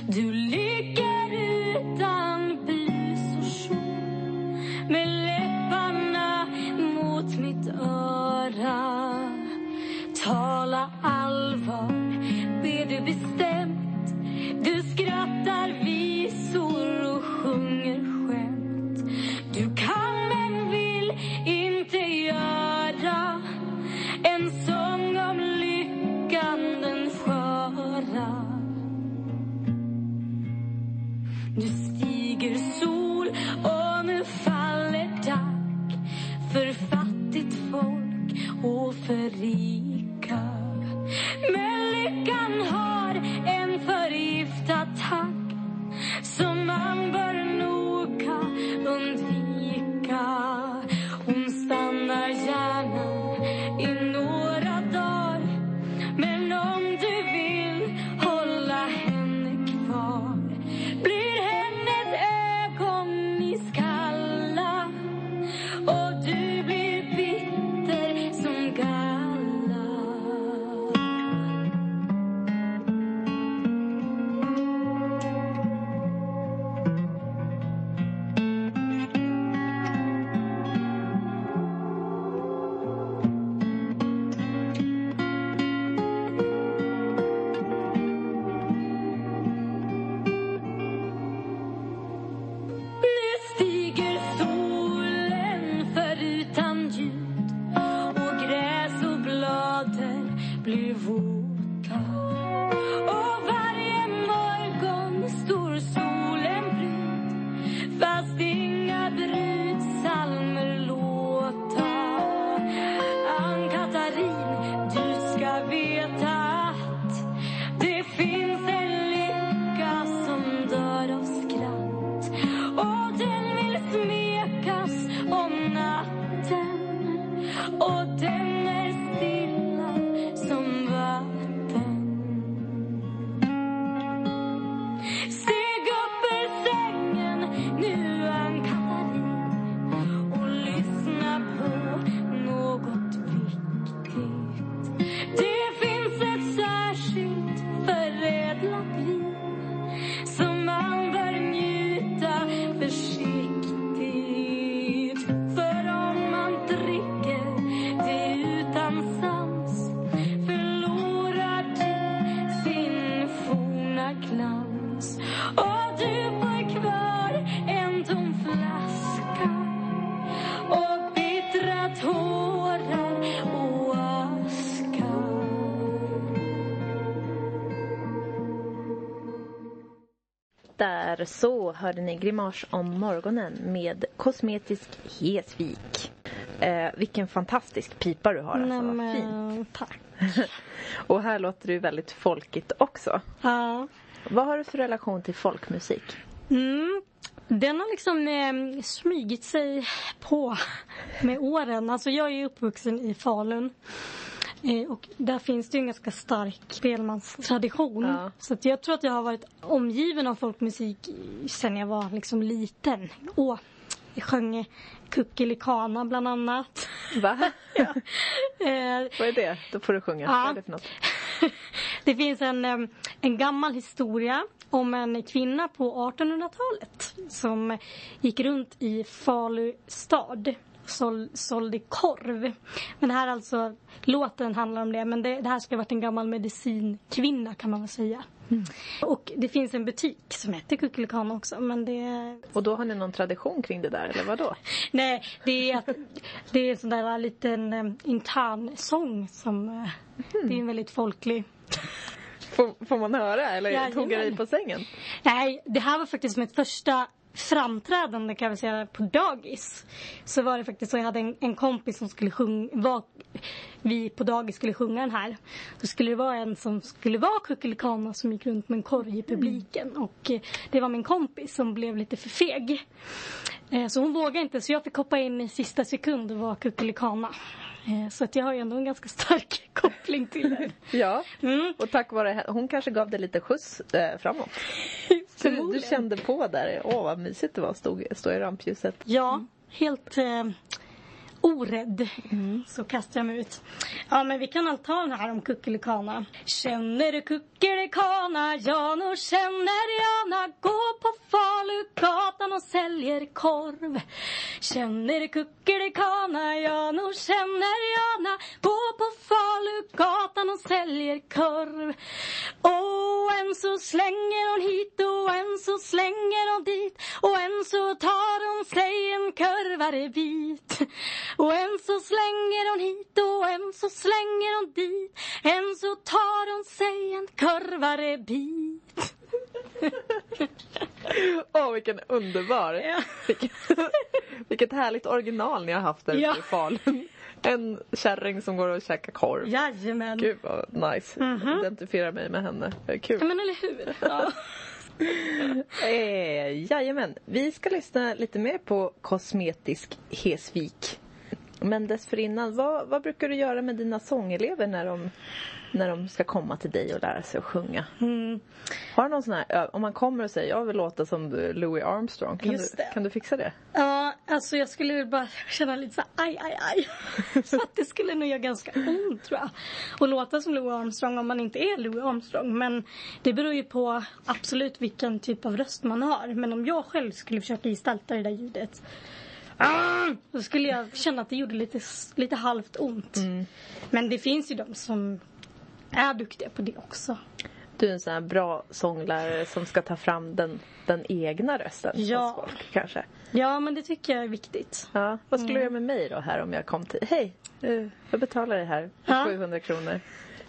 Du ligger utan blus och kjol med läpparna mot mitt öra. Tala allvar, ber du bestämt. Du skrattar för rika. Så hörde ni Grimas om morgonen med Kosmetisk Hesvik. Eh, vilken fantastisk pipa du har. Alltså, vad fint. Tack. Och här låter du väldigt folkigt också. Ja. Vad har du för relation till folkmusik? Mm. Den har liksom eh, smygit sig på med åren. Alltså jag är uppvuxen i Falun. Eh, och där finns det ju en ganska stark spelmanstradition. Ja. Så att jag tror att jag har varit omgiven av folkmusik sen jag var liksom liten. Åh, jag sjöng Kuckelikana bland annat. Va? Eh, Vad är det? Då får du sjunga. Ja. Vad är det för något? det finns en, en gammal historia om en kvinna på 1800-talet som gick runt i Falu stad sål, sålde korv. Men det här alltså, låten handlar om det, men det, det här ska ha varit en gammal medicinkvinna kan man väl säga. Och det finns en butik som heter Kuckelikana också, men det Och då har ni någon tradition kring det där, eller vad då? Nej, det är, att, det är en sån där liten um, intern sång som eh, det är en väldigt folklig Får, får man höra, eller Jajamän. tog jag dig på sängen? Nej, det här var faktiskt mitt första framträdande kan jag väl säga på dagis. Så var det faktiskt så jag hade en, en kompis som skulle sjunga, var, vi på dagis skulle sjunga den här. Då skulle det vara en som skulle vara Kuckelikana som gick runt med en korg i publiken. Och eh, det var min kompis som blev lite för feg. Eh, så hon vågade inte så jag fick hoppa in i sista sekund och vara Kuckelikana. Eh, så att jag har ju ändå en ganska stark koppling till det. Ja, Mm. och tack vare hon kanske gav dig lite skjuts framåt. Så du, du kände på där, åh vad mysigt det var att stå i rampljuset. Ja, helt orädd. Så kastar jag mig ut. Ja men vi kan allt ta den här om kuckelikana. Känner du kuckelikana? Ja nog känner jag na. Gå på Falugatan och säljer korv. Känner du kuckelikana? Ja nog känner jag na. Gå på Falugatan och säljer korv. Och en så slänger hon hit och en så slänger hon dit. Och en så tar hon sig en kurvare bit. Och en så slänger hon hit och en så slänger hon dit. En så tar hon sig en kurvare bit. Åh, vilken underbar. Ja. Vilket, vilket härligt original ni har haft där Ja. i Falun. En kärring som går och käkar korv. Jajamän. Gud vad nice. Jag identifierar mig med henne. Kul. Ja, men eller hur? Ja. Eh, jajamän, vi ska lyssna lite mer på kosmetisk Hesvik. Men dessförinnan, vad, vad brukar du göra med dina sångelever när de, när de ska komma till dig och lära sig att sjunga? Mm. Har du någon sån här, om man kommer och säger jag vill låta som Louis Armstrong, kan, Just du, det. kan du fixa det? ja, alltså jag skulle väl bara känna lite så här, aj, aj, aj. Så att det skulle nog göra ganska ont tror jag. Och låta som Louis Armstrong om man inte är Louis Armstrong. Men det beror ju på absolut vilken typ av röst man har. Men om jag själv skulle försöka gestalta det där ljudet. Ah! Då skulle jag känna att det gjorde lite, lite halvt ont. Men det finns ju de som är duktiga på det också. Du är en sån här bra sånglärare som ska ta fram den, den egna rösten Ja. hos folk kanske. Ja, men det tycker jag är viktigt. Ja, vad skulle du göra med mig då här om jag kom till, hej, eh, jag betalar dig här Ja. 700 kronor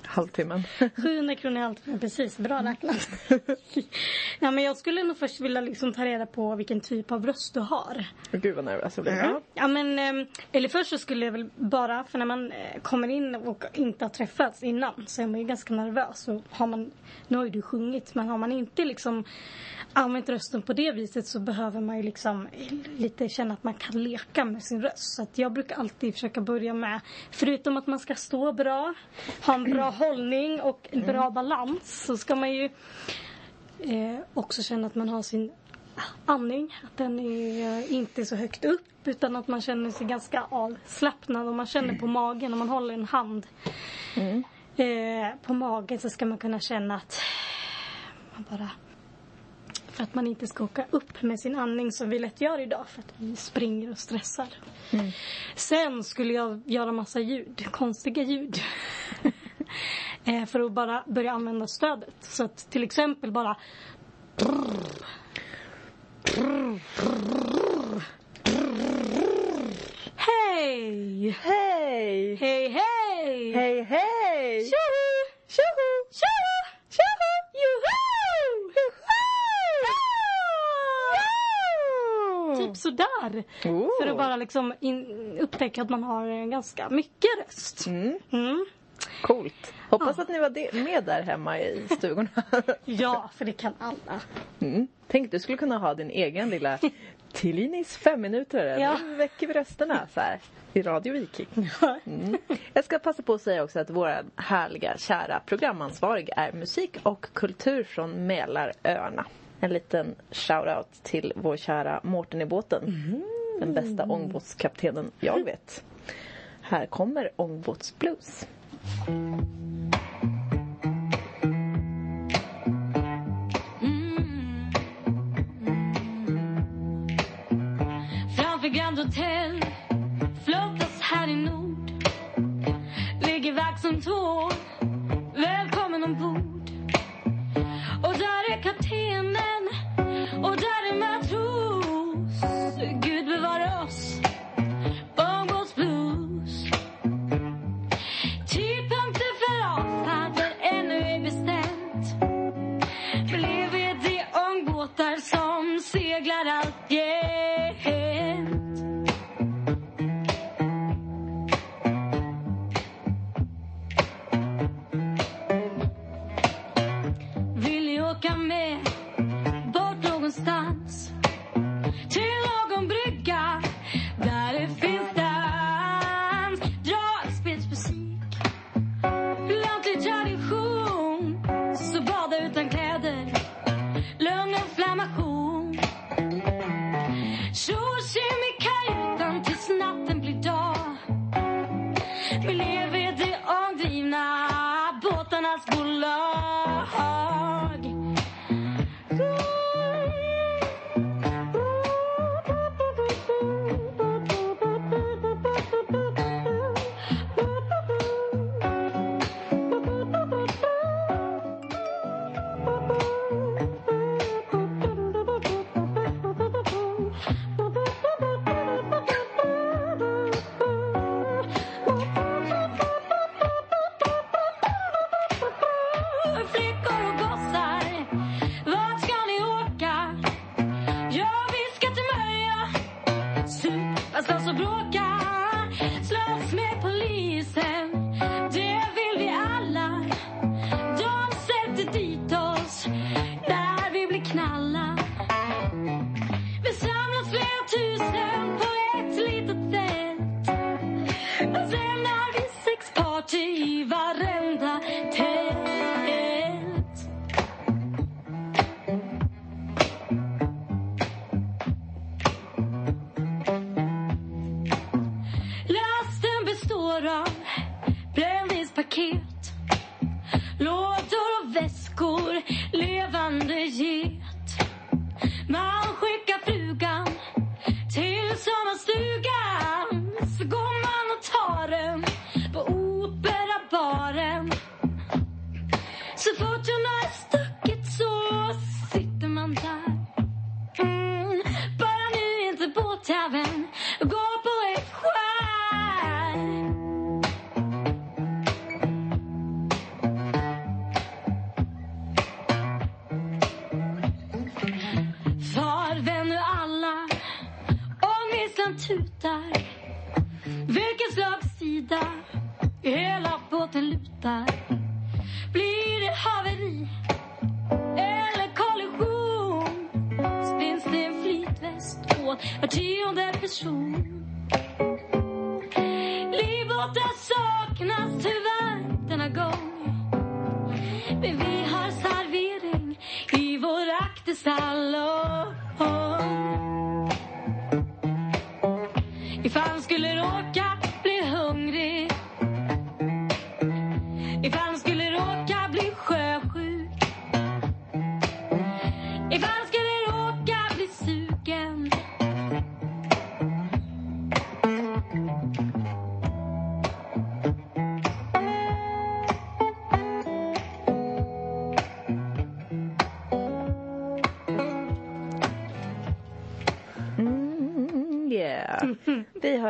halvtimmen. 700 kronor i allt. Precis, bra räknat. ja, men jag skulle nog först vilja liksom ta reda på vilken typ av röst du har. Gud vad nervös jag blir. Ja. Ja, men, ehm, eller först så skulle jag väl bara, för när man eh, kommer in och inte har träffats innan så är man ju ganska nervös. Och har man, nu har ju du sjungit, men har man inte liksom använt rösten på det viset så behöver man ju liksom lite känna att man kan leka med sin röst. Så jag brukar alltid försöka börja med, förutom att man ska stå bra, ha en bra hållning och en bra balans, så ska man ju eh, också känna att man har sin andning. Att den är inte så högt upp utan att man känner sig ganska avslappnad och man känner på magen om man håller en hand eh, på magen så ska man kunna känna att man bara för att man inte ska åka upp med sin andning som vi lätt gör idag för att vi springer och stressar. Sen skulle jag göra massa ljud, konstiga ljud. eh, för att bara börja använda stödet. Så att till exempel bara Hej! Hej! Hej hej! Hej hej! Tjoho! Tjoho! Tjoho! Tjoho! Joho! Joho! Typ sådär. Oh. För att bara liksom in, upptäcka att man har ganska mycket röst. Mm, Mm. Coolt. Hoppas Ja. att ni var med där hemma i stugorna. Ja, för det kan alla. Mm. Tänk, du skulle kunna ha din egen lilla Tillinis fem minuter. Ja. Nu väcker vi rösterna så här i Radio Viking. Mm. Jag ska passa på att säga också att vår härliga, kära programansvarig är musik och kultur från Mälaröarna. En liten shout-out till vår kära Mårten i båten. Den bästa ångbåtskaptenen jag vet. Här kommer Ångbåtsblues. Mm. Framför Grand Hotel flottas här i nord. Ligger vax som tår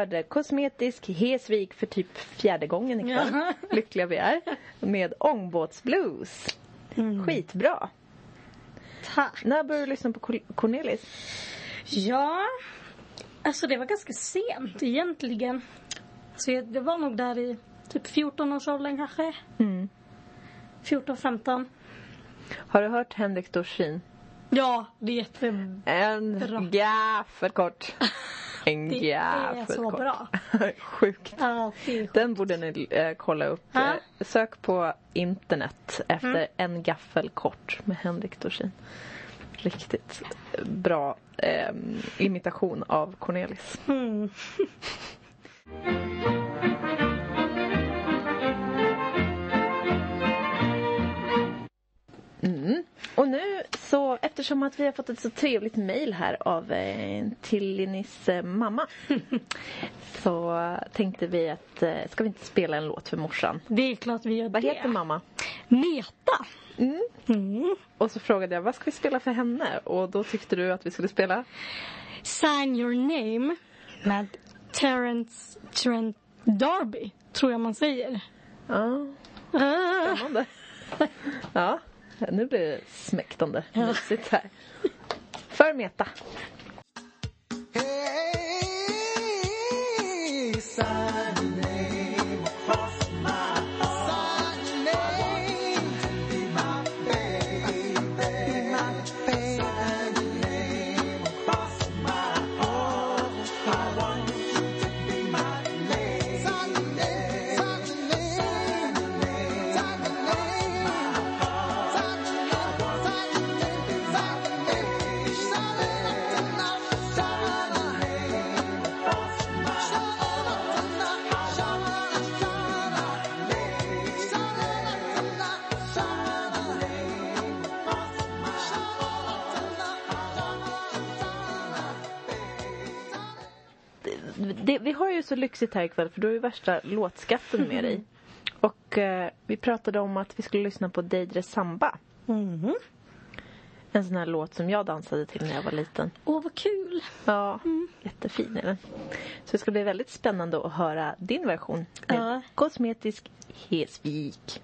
hörde Kosmetisk Hesvik för typ fjärde gången ikväll. Jaha. Lyckliga vi är. Med Ångbåtsblues. Skitbra. Tack. När började du lyssna på Cor- Cornelis? Ja, alltså det var ganska sent egentligen. Alltså jag- det var nog där i typ 14-årsåldern kanske. Mm. 14-15. Har du hört Henrik Dorsin? Ja, det är jätte... En Bra. gaffelkort. En Det är så bra. Sjukt. Det är Den borde ni eh, kolla upp. Ja. Eh, Sök på internet efter Mm. En gaffelkort med Henrik Dorsin. Riktigt bra eh, imitation av Cornelis. Mm. Mm. Och nu så eftersom att vi har fått ett så trevligt mejl här av eh, Tillinis eh, mamma. så tänkte vi att eh, ska vi inte spela en låt för morsan? Det är klart vi gör Vad det. heter mamma? Meta. Mm. Mm. Och så frågade jag vad ska vi spela för henne? Och då tyckte du att vi skulle spela? Sign your name med Terence Trent D'Arby, tror jag man säger. Ja, Ah. spännande. ja, nu blir det smäktande mysigt här. För Meta. Hey, vi har ju så lyxigt här ikväll för du har ju värsta låtskatten med dig. Och eh, vi pratade om att vi skulle lyssna på Deidre Samba. Mm. En sån här låt som jag dansade till när jag var liten. Åh, vad kul! Ja, mm. jättefin är den. Så det ska bli väldigt spännande att höra din version ja. Kosmetisk Hesvik.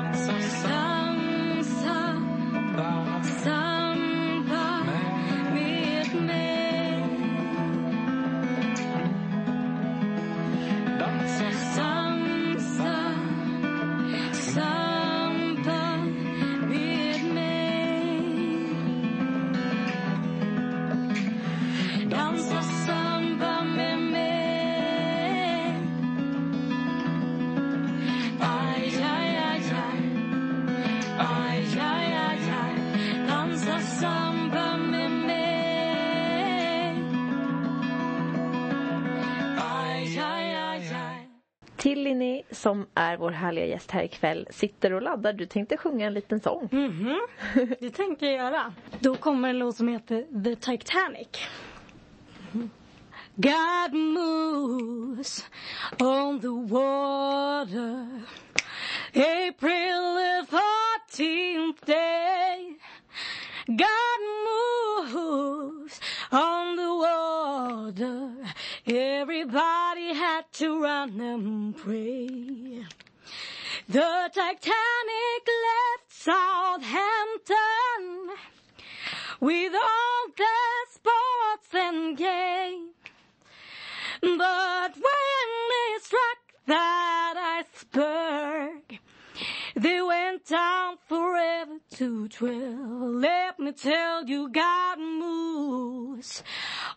Some, some, some. Som är vår härliga gäst här ikväll, sitter och laddar. Du tänkte sjunga en liten sång. Mhm, det tänkte jag göra. Då kommer en låt som heter The Titanic. God moves on the water April the 14th day God moves on the water Everybody had to run and pray the Titanic left Southampton with all the sports and games. But when they struck that iceberg, they went down forever to dwell. Let me tell you, God moves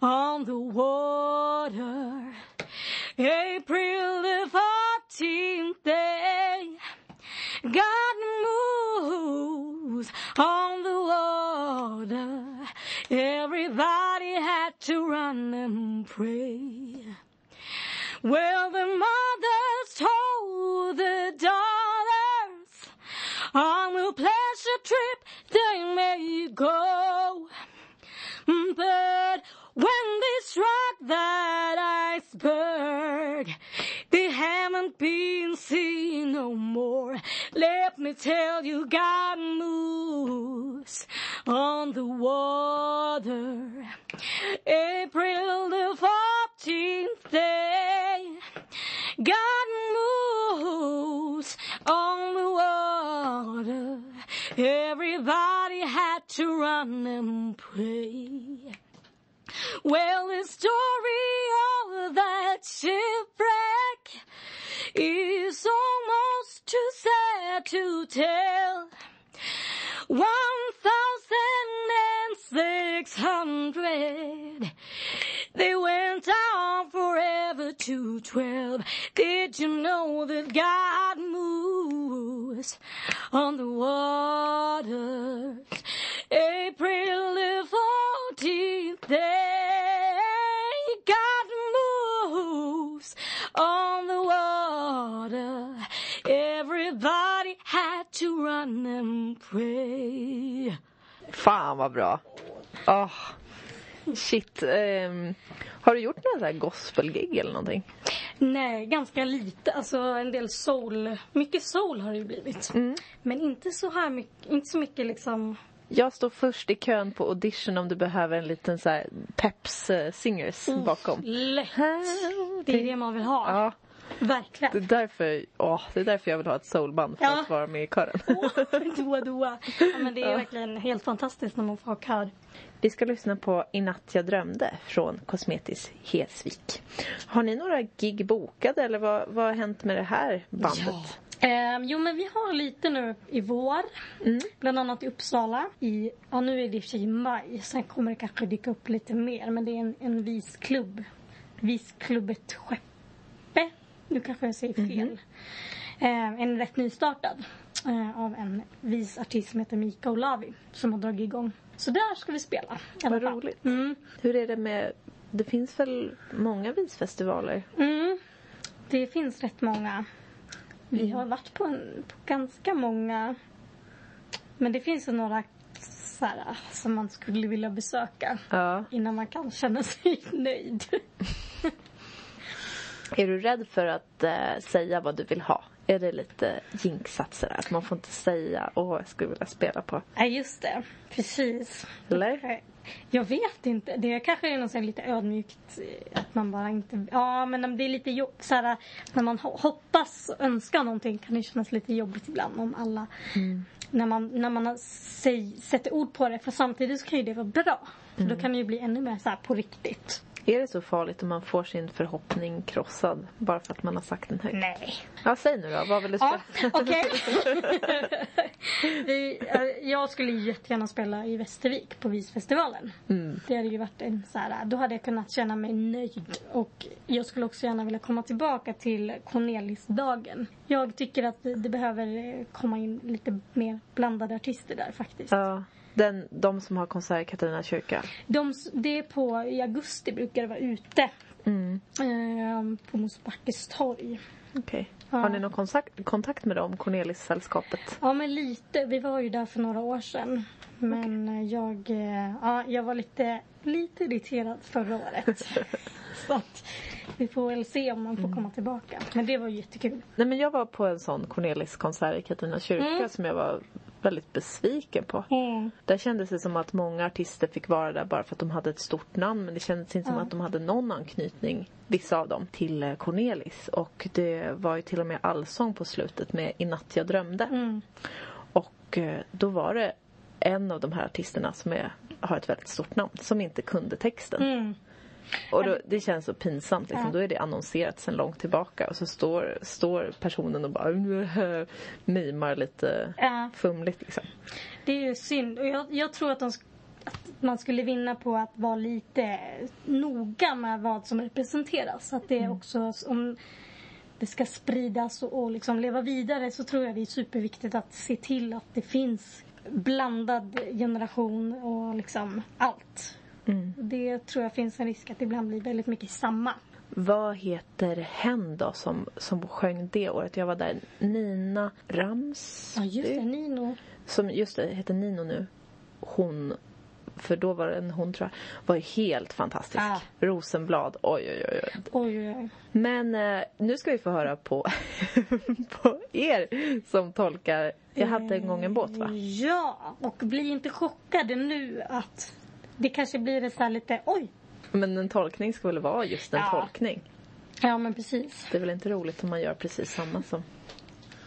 on the water. April the 14th day, God moves on the water. Everybody had to run and pray. Well, the mothers told the daughters on a pleasure trip they may go. But when they struck that iceberg, they haven't been seen no more. Let me tell you, God moves on the water. April the 14th day, God moves water. Everybody had to run and pray. Well, the story of that shipwreck is almost too sad to tell. One thousand and six hundred. They went on forever to twelve. Did you know that God moves on the waters? April the fourteenth day, God moves on the water. Everybody had to run and pray. Fan vad bra. Åh, shit. ehm, har du gjort några gospelgig eller någonting? Nej, ganska lite. Alltså en del soul. Mycket soul har det ju blivit. Men inte så här mycket, inte så mycket liksom. Jag står först i kön på audition om du behöver en liten så här peps eh, singers bakom. Lätt. Det är det man vill ha. Ja, det är Verkligen. därför, åh, det är därför jag vill ha ett soulband för Ja. att vara med i kören. Doa doa. Ja, men det är Ja. verkligen helt fantastiskt när man får ha kör. Vi ska lyssna på I natt jag drömde från Kosmetis Hesvik. Har ni några gig bokade eller vad, vad har hänt med det här bandet? Eh, jo men vi har lite nu i vår. Bland annat i Uppsala. I, ja nu är det i och för sig i maj. Sen kommer det kanske dyka upp lite mer. Men det är en, en visklubb. Visklubbet Skeppe. Nu kanske jag säger fel. Eh, en rätt nystartad. Eh, av en visartist som heter Mika Olavi. Som har dragit igång. Så där ska vi spela. Vad roligt. Mm. Hur är det med, det finns väl många visfestivaler? Mm. Det finns rätt många. Vi har varit på, en, på ganska många. Men det finns ju några så här, som man skulle vilja besöka. Ja. Innan man kan känna sig nöjd. Är du rädd för att eh, säga vad du vill ha? Är det lite jinxat sådär? Att man får inte säga åh jag skulle vilja spela på. Nej, just det. Precis. Eller? Jag vet inte. Det kanske är något lite ödmjukt. eh, Att man bara inte... Ja, men det är lite jobb, så här, När man ho- hoppas och önskar någonting kan det kännas lite jobbigt ibland om alla... När man, när man säg, sätter ord på det. För samtidigt så kan ju det vara bra. För då kan det ju bli ännu mer så på riktigt. Är det så farligt om man får sin förhoppning krossad bara för att man har sagt den högt? Nej. Ja, säg nu då. Vad vill du spela? Ja, okej. Vi, eh, jag skulle ju jättegärna spela i Västervik på Visfestivalen. Det hade ju varit en så här, då hade jag kunnat känna mig nöjd. Och jag skulle också gärna vilja komma tillbaka till Cornelisdagen. Jag tycker att det, det behöver eh, komma in lite mer blandade artister där faktiskt. Ja, den, de som har konsert i Katarina kyrka. De, det är på, i augusti brukar det vara ute. Mm. Eh, på Mosbackes torg. Okej. Ja. Har ni någon kontakt, kontakt med dem, Cornelis-sällskapet? Ja, men lite. Vi var ju där för några år sedan. Men eh, jag, eh, ja, jag var lite, lite irriterad förra året. Så att vi får väl se om man får komma tillbaka. Men det var jättekul. Nej men jag var på en sån Cornelis-konsert i Katarina kyrka Mm. som jag var väldigt besviken på. Där kändes det som att många artister fick vara där bara för att de hade ett stort namn men det kändes inte som att de hade någon anknytning, vissa av dem, till eh, Cornelis. Och det var ju till och med allsång på slutet med I natt jag drömde. Mm. Och eh, då var det en av de här artisterna som är, har ett väldigt stort namn som inte kunde texten. Mm. Och då, det känns så pinsamt. Liksom. Ja. Då är det annonserat sedan långt tillbaka och så står, står personen och bara "Äh, mimar lite Ja. fumligt. Liksom. Det är ju synd. Och jag, jag tror att, de, att man skulle vinna på att vara lite noga med vad som representeras. Att det också, om det ska spridas och, och liksom leva vidare så tror jag det är superviktigt att se till att det finns blandad generation och liksom allt. Det tror jag finns en risk att det ibland blir väldigt mycket samma. Vad heter hen då som, som sjöng det året? Jag var där. Nina Rams. Ja just det, Nino. Som just det, heter Nino nu. Hon, för då var det en hon tror jag, var ju helt fantastisk. Ja. Rosenblad, oj oj oj. oj. Oj, oj, oj. Men eh, nu ska vi få höra på, på er som tolkar Jag hade en gång en båt va? Ja, och bli inte chockade nu att det kanske blir ett så här lite oj. Men en tolkning ska väl vara just en Ja. tolkning? Ja, men precis. Det är väl inte roligt om man gör precis samma som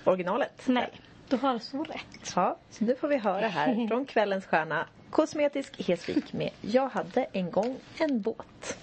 originalet? Nej, du har så rätt. Ja, så nu får vi höra här från kvällens stjärna Kosmetisk Hesvik med Jag hade en gång en båt.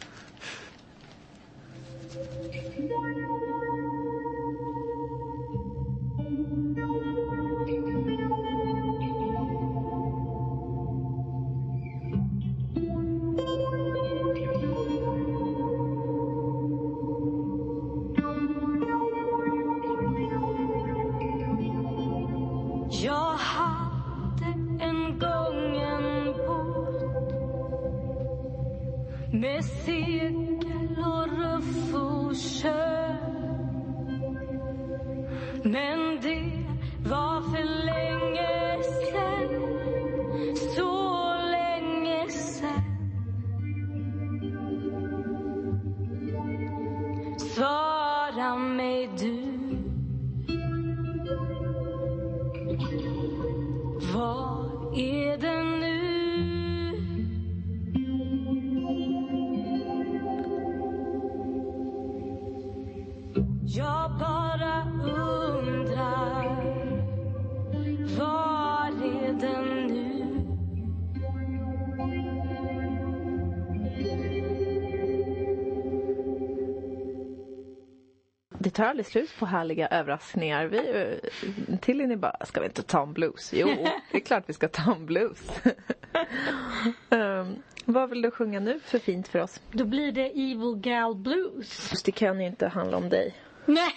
Aldrig slut på härliga överraskningar. Vi, eh, till är ni bara, ska vi inte ta en blues? Jo, det är klart vi ska ta en blues. um, vad vill du sjunga nu för fint för oss? Då blir det Evil Gal Blues. Det kan ju inte handla om dig. Nej,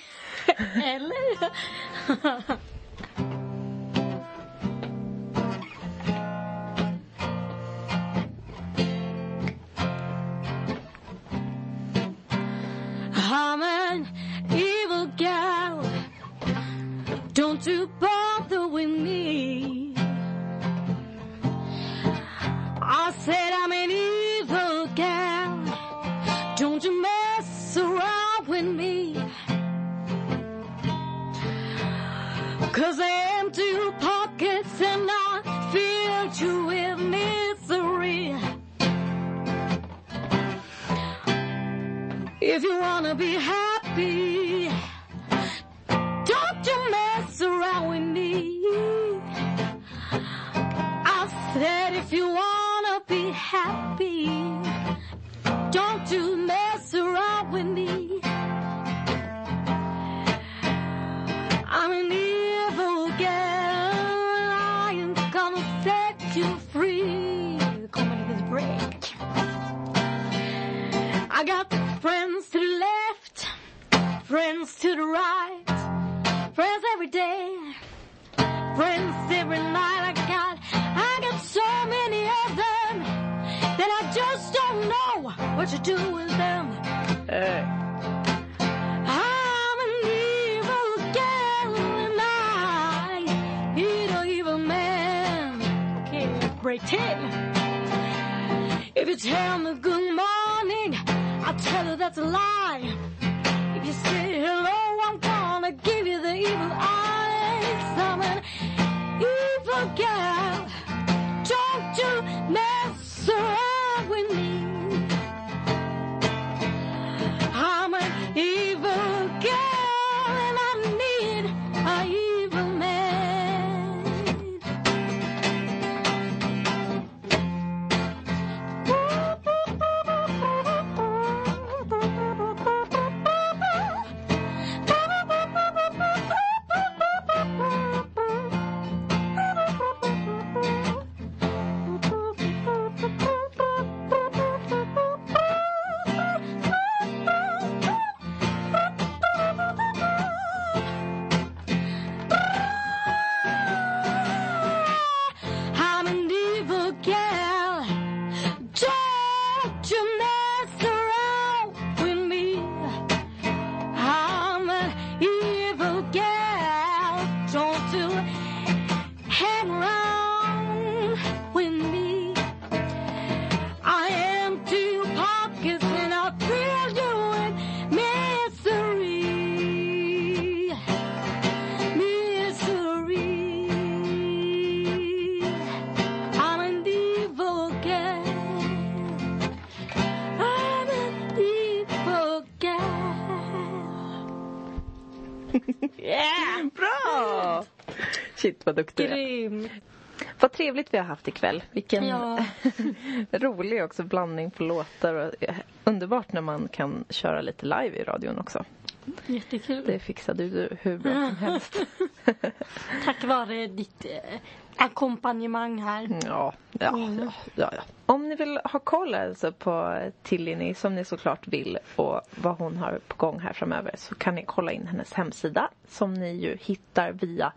eller? what you do with them. Hey. I'm an evil girl and I need an evil man. Okay, break tip. If you tell me good morning, I'll tell you that's a lie. If you say hello, I'm gonna give you the evil eye. Vad duktig du är. Grym. Vad trevligt vi har haft ikväll. Vilken Ja. rolig också blandning på låtar. Och eh, underbart när man kan köra lite live i radion också. Jättekul. Det fixade du hur bra som helst. Tack vare ditt eh, ackompanjemang här. Ja, ja, ja, ja, ja. Om ni vill ha koll alltså på Tillini som ni såklart vill och vad hon har på gång här framöver så kan ni kolla in hennes hemsida som ni ju hittar via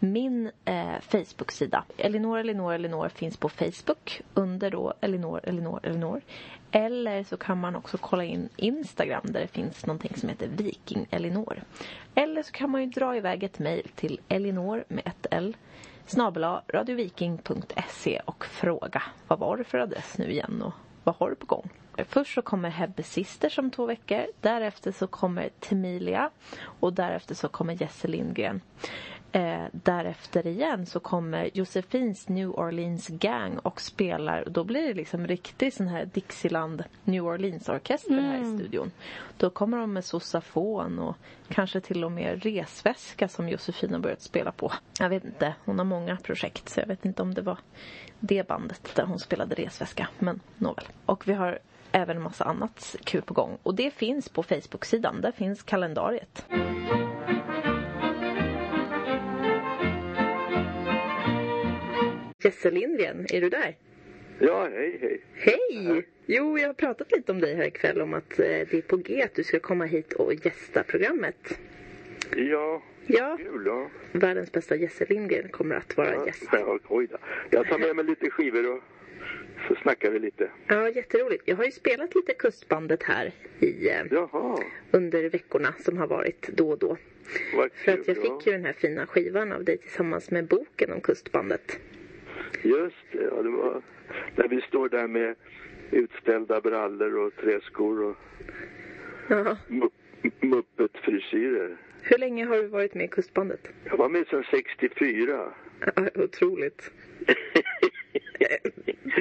min eh, Facebook-sida. Elinor, Elinor, Elinor finns på Facebook under då Elinor, Elinor, Elinor. Eller så kan man också kolla in Instagram där det finns någonting som heter Viking Elinor. Eller så kan man ju dra iväg ett mejl till Elinor med ett L snabel-a radioviking.se och fråga vad var det för adress nu igen och vad har du på gång? Först så kommer Hebbe Sisters om två veckor. Därefter så kommer Temilia och därefter så kommer Jesse Lindgren. Eh, därefter igen så kommer Josefins New Orleans Gang och spelar. Då blir det liksom riktig sån här Dixieland New Orleans orkester här i studion. Då kommer de med sossafon och kanske till och med resväska som Josefin har börjat spela på. Jag vet inte, hon har många projekt så jag vet inte om det var det bandet där hon spelade resväska. Men nåväl. Och vi har även en massa annat kul på gång. Och det finns på Facebook-sidan. Där finns kalendariet. Jesse Lindgren, är du där? Ja, hej, hej. Hej! Jo, jag har pratat lite om dig här ikväll om att eh, det är på G att du ska komma hit och gästa programmet. Ja, Ja, kul ja. världens bästa Jesse Lindgren kommer att vara ja. gäst. ja oj då. Jag tar med mig lite skivor och så snackar vi lite. Ja, jätteroligt. Jag har ju spelat lite Kustbandet här i, eh, Jaha, under veckorna som har varit då och då. vad För kul. att jag ja. fick ju den här fina skivan av dig tillsammans med boken om Kustbandet. Just det, ja, det var när vi står där med utställda brallor och träskor och Ja. mu- muppet-frisyrer. Hur länge har du varit med i Kustbandet? Jag var med sedan 64. Ja, Otroligt.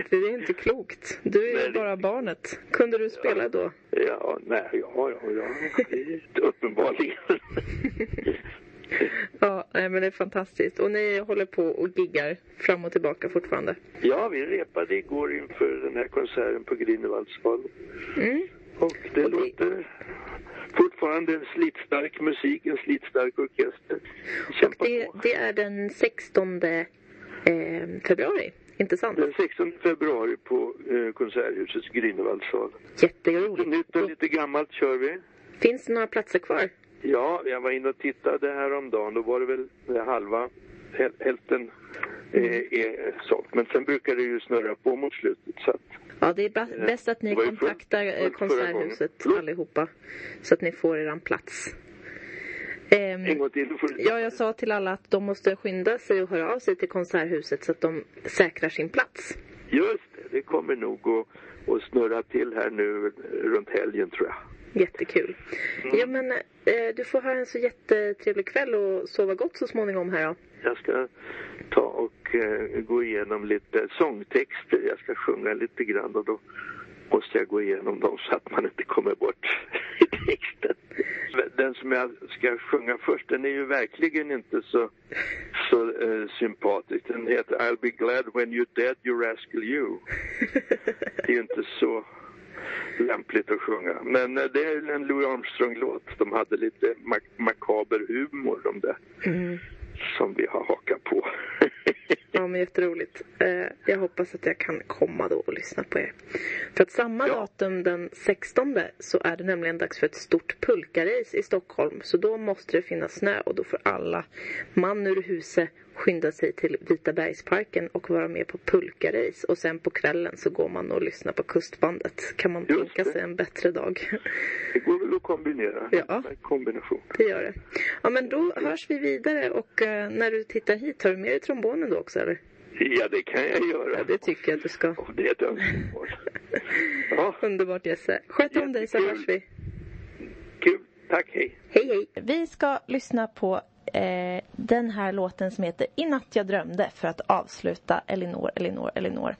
Det är inte klokt. Du är ju Nej, det- bara barnet. Kunde du spela då? Ja, nej, ja, ja, ja. Uppenbarligen. Ja, nej, men det är fantastiskt. Och ni håller på och giggar fram och tillbaka fortfarande. Ja, vi repade igår inför den här konserten på Grünewaldsvall. Mm. Och det Och det- låter fortfarande en slitstark musik, en slitstark orkester. Och det, det är den 16 eh, februari, inte sant? Den 16 februari på eh, Konserthusets Grünewaldsal. Jätteroligt. nytt och lite gammalt kör vi. Finns det några platser kvar? Ja, jag var inne och tittade häromdagen. Då var det väl eh, halva, häl- hälften eh, är sålt. Men sen brukar det ju snurra på mot slutet. Så att, Ja, det är ba- bäst att ni kontaktar eh, förra Konserthuset allihopa. Så att ni får eran plats. Ehm, En gång till. ja, jag sa till alla att de måste skynda sig och höra av sig till Konserthuset så att de säkrar sin plats. Just det, det kommer nog att, att snurra till här nu runt helgen tror jag. Jättekul. Ja, men eh, du får ha en så jättetrevlig kväll och sova gott så småningom här då. Jag ska ta och eh, gå igenom lite sångtexter. Jag ska sjunga lite grann och då måste jag gå igenom dem så att man inte kommer bort i texten. Den som jag ska sjunga först, den är ju verkligen inte så, så eh, sympatisk. Den heter I'll be glad when you're dead you rascal you. Det är ju inte så lämpligt att sjunga. Men eh, det är en Louis Armstrong-låt. De hade lite mak- makaber humor de där Mm. som vi har hakat på. Ja, men jätteroligt. Eh, jag hoppas att jag kan komma då och lyssna på er. För att samma Ja. datum, den 16, så är det nämligen dags för ett stort pulkarace i Stockholm. Så då måste det finnas snö och då får alla man ur huset skynda sig till Vita bergsparken och vara med på pulkarace. Och sen på kvällen så går man och lyssnar på kustbandet. Kan man tänka sig en bättre dag? Det går väl att kombinera. Ja. Kombination. Det gör det. Ja, men då hörs vi vidare och eh, när du tittar hit, har du med dig trombonen då också eller? Ja, det kan jag göra. Ja, det tycker jag att du ska. Och det är ett önskemål. Ja, Underbart Jesse. Sköt om dig så hörs vi. kul. Tack, hej. Hej hej! Vi ska lyssna på eh, den här låten som heter I natt jag drömde för att avsluta Elinor, Elinor, Elinor.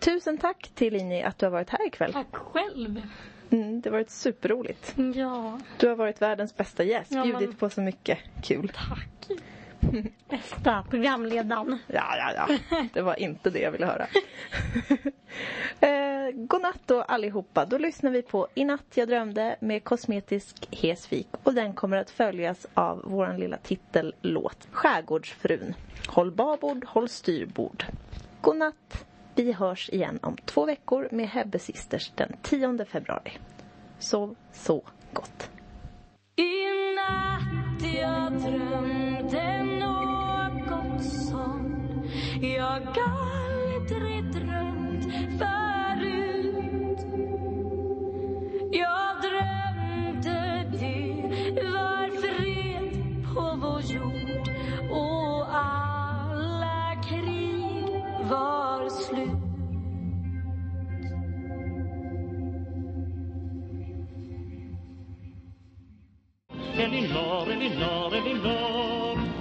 Tusen tack till Lini att du har varit här ikväll. Tack själv. Mm, det har varit superroligt. Ja, Du har varit världens bästa gäst, Ja, bjudit men- på så mycket kul. tack. Bästa programledaren. Ja, ja, ja. Det var inte det jag ville höra. eh, godnatt då allihopa. Då lyssnar vi på I natt jag drömde med kosmetisk hesvik och den kommer att följas av vår lilla titellåt Skärgårdsfrun. Håll babord, håll styrbord. Godnatt. Vi hörs igen om två veckor med Hebbe Sisters den 10 februari. Sov så gott. I natt jag drömde något som jag aldrig drömt förut. Jag drömde det var fred på vår jord och alla krig var slut. Eleanor, Eleanor, Eleanor.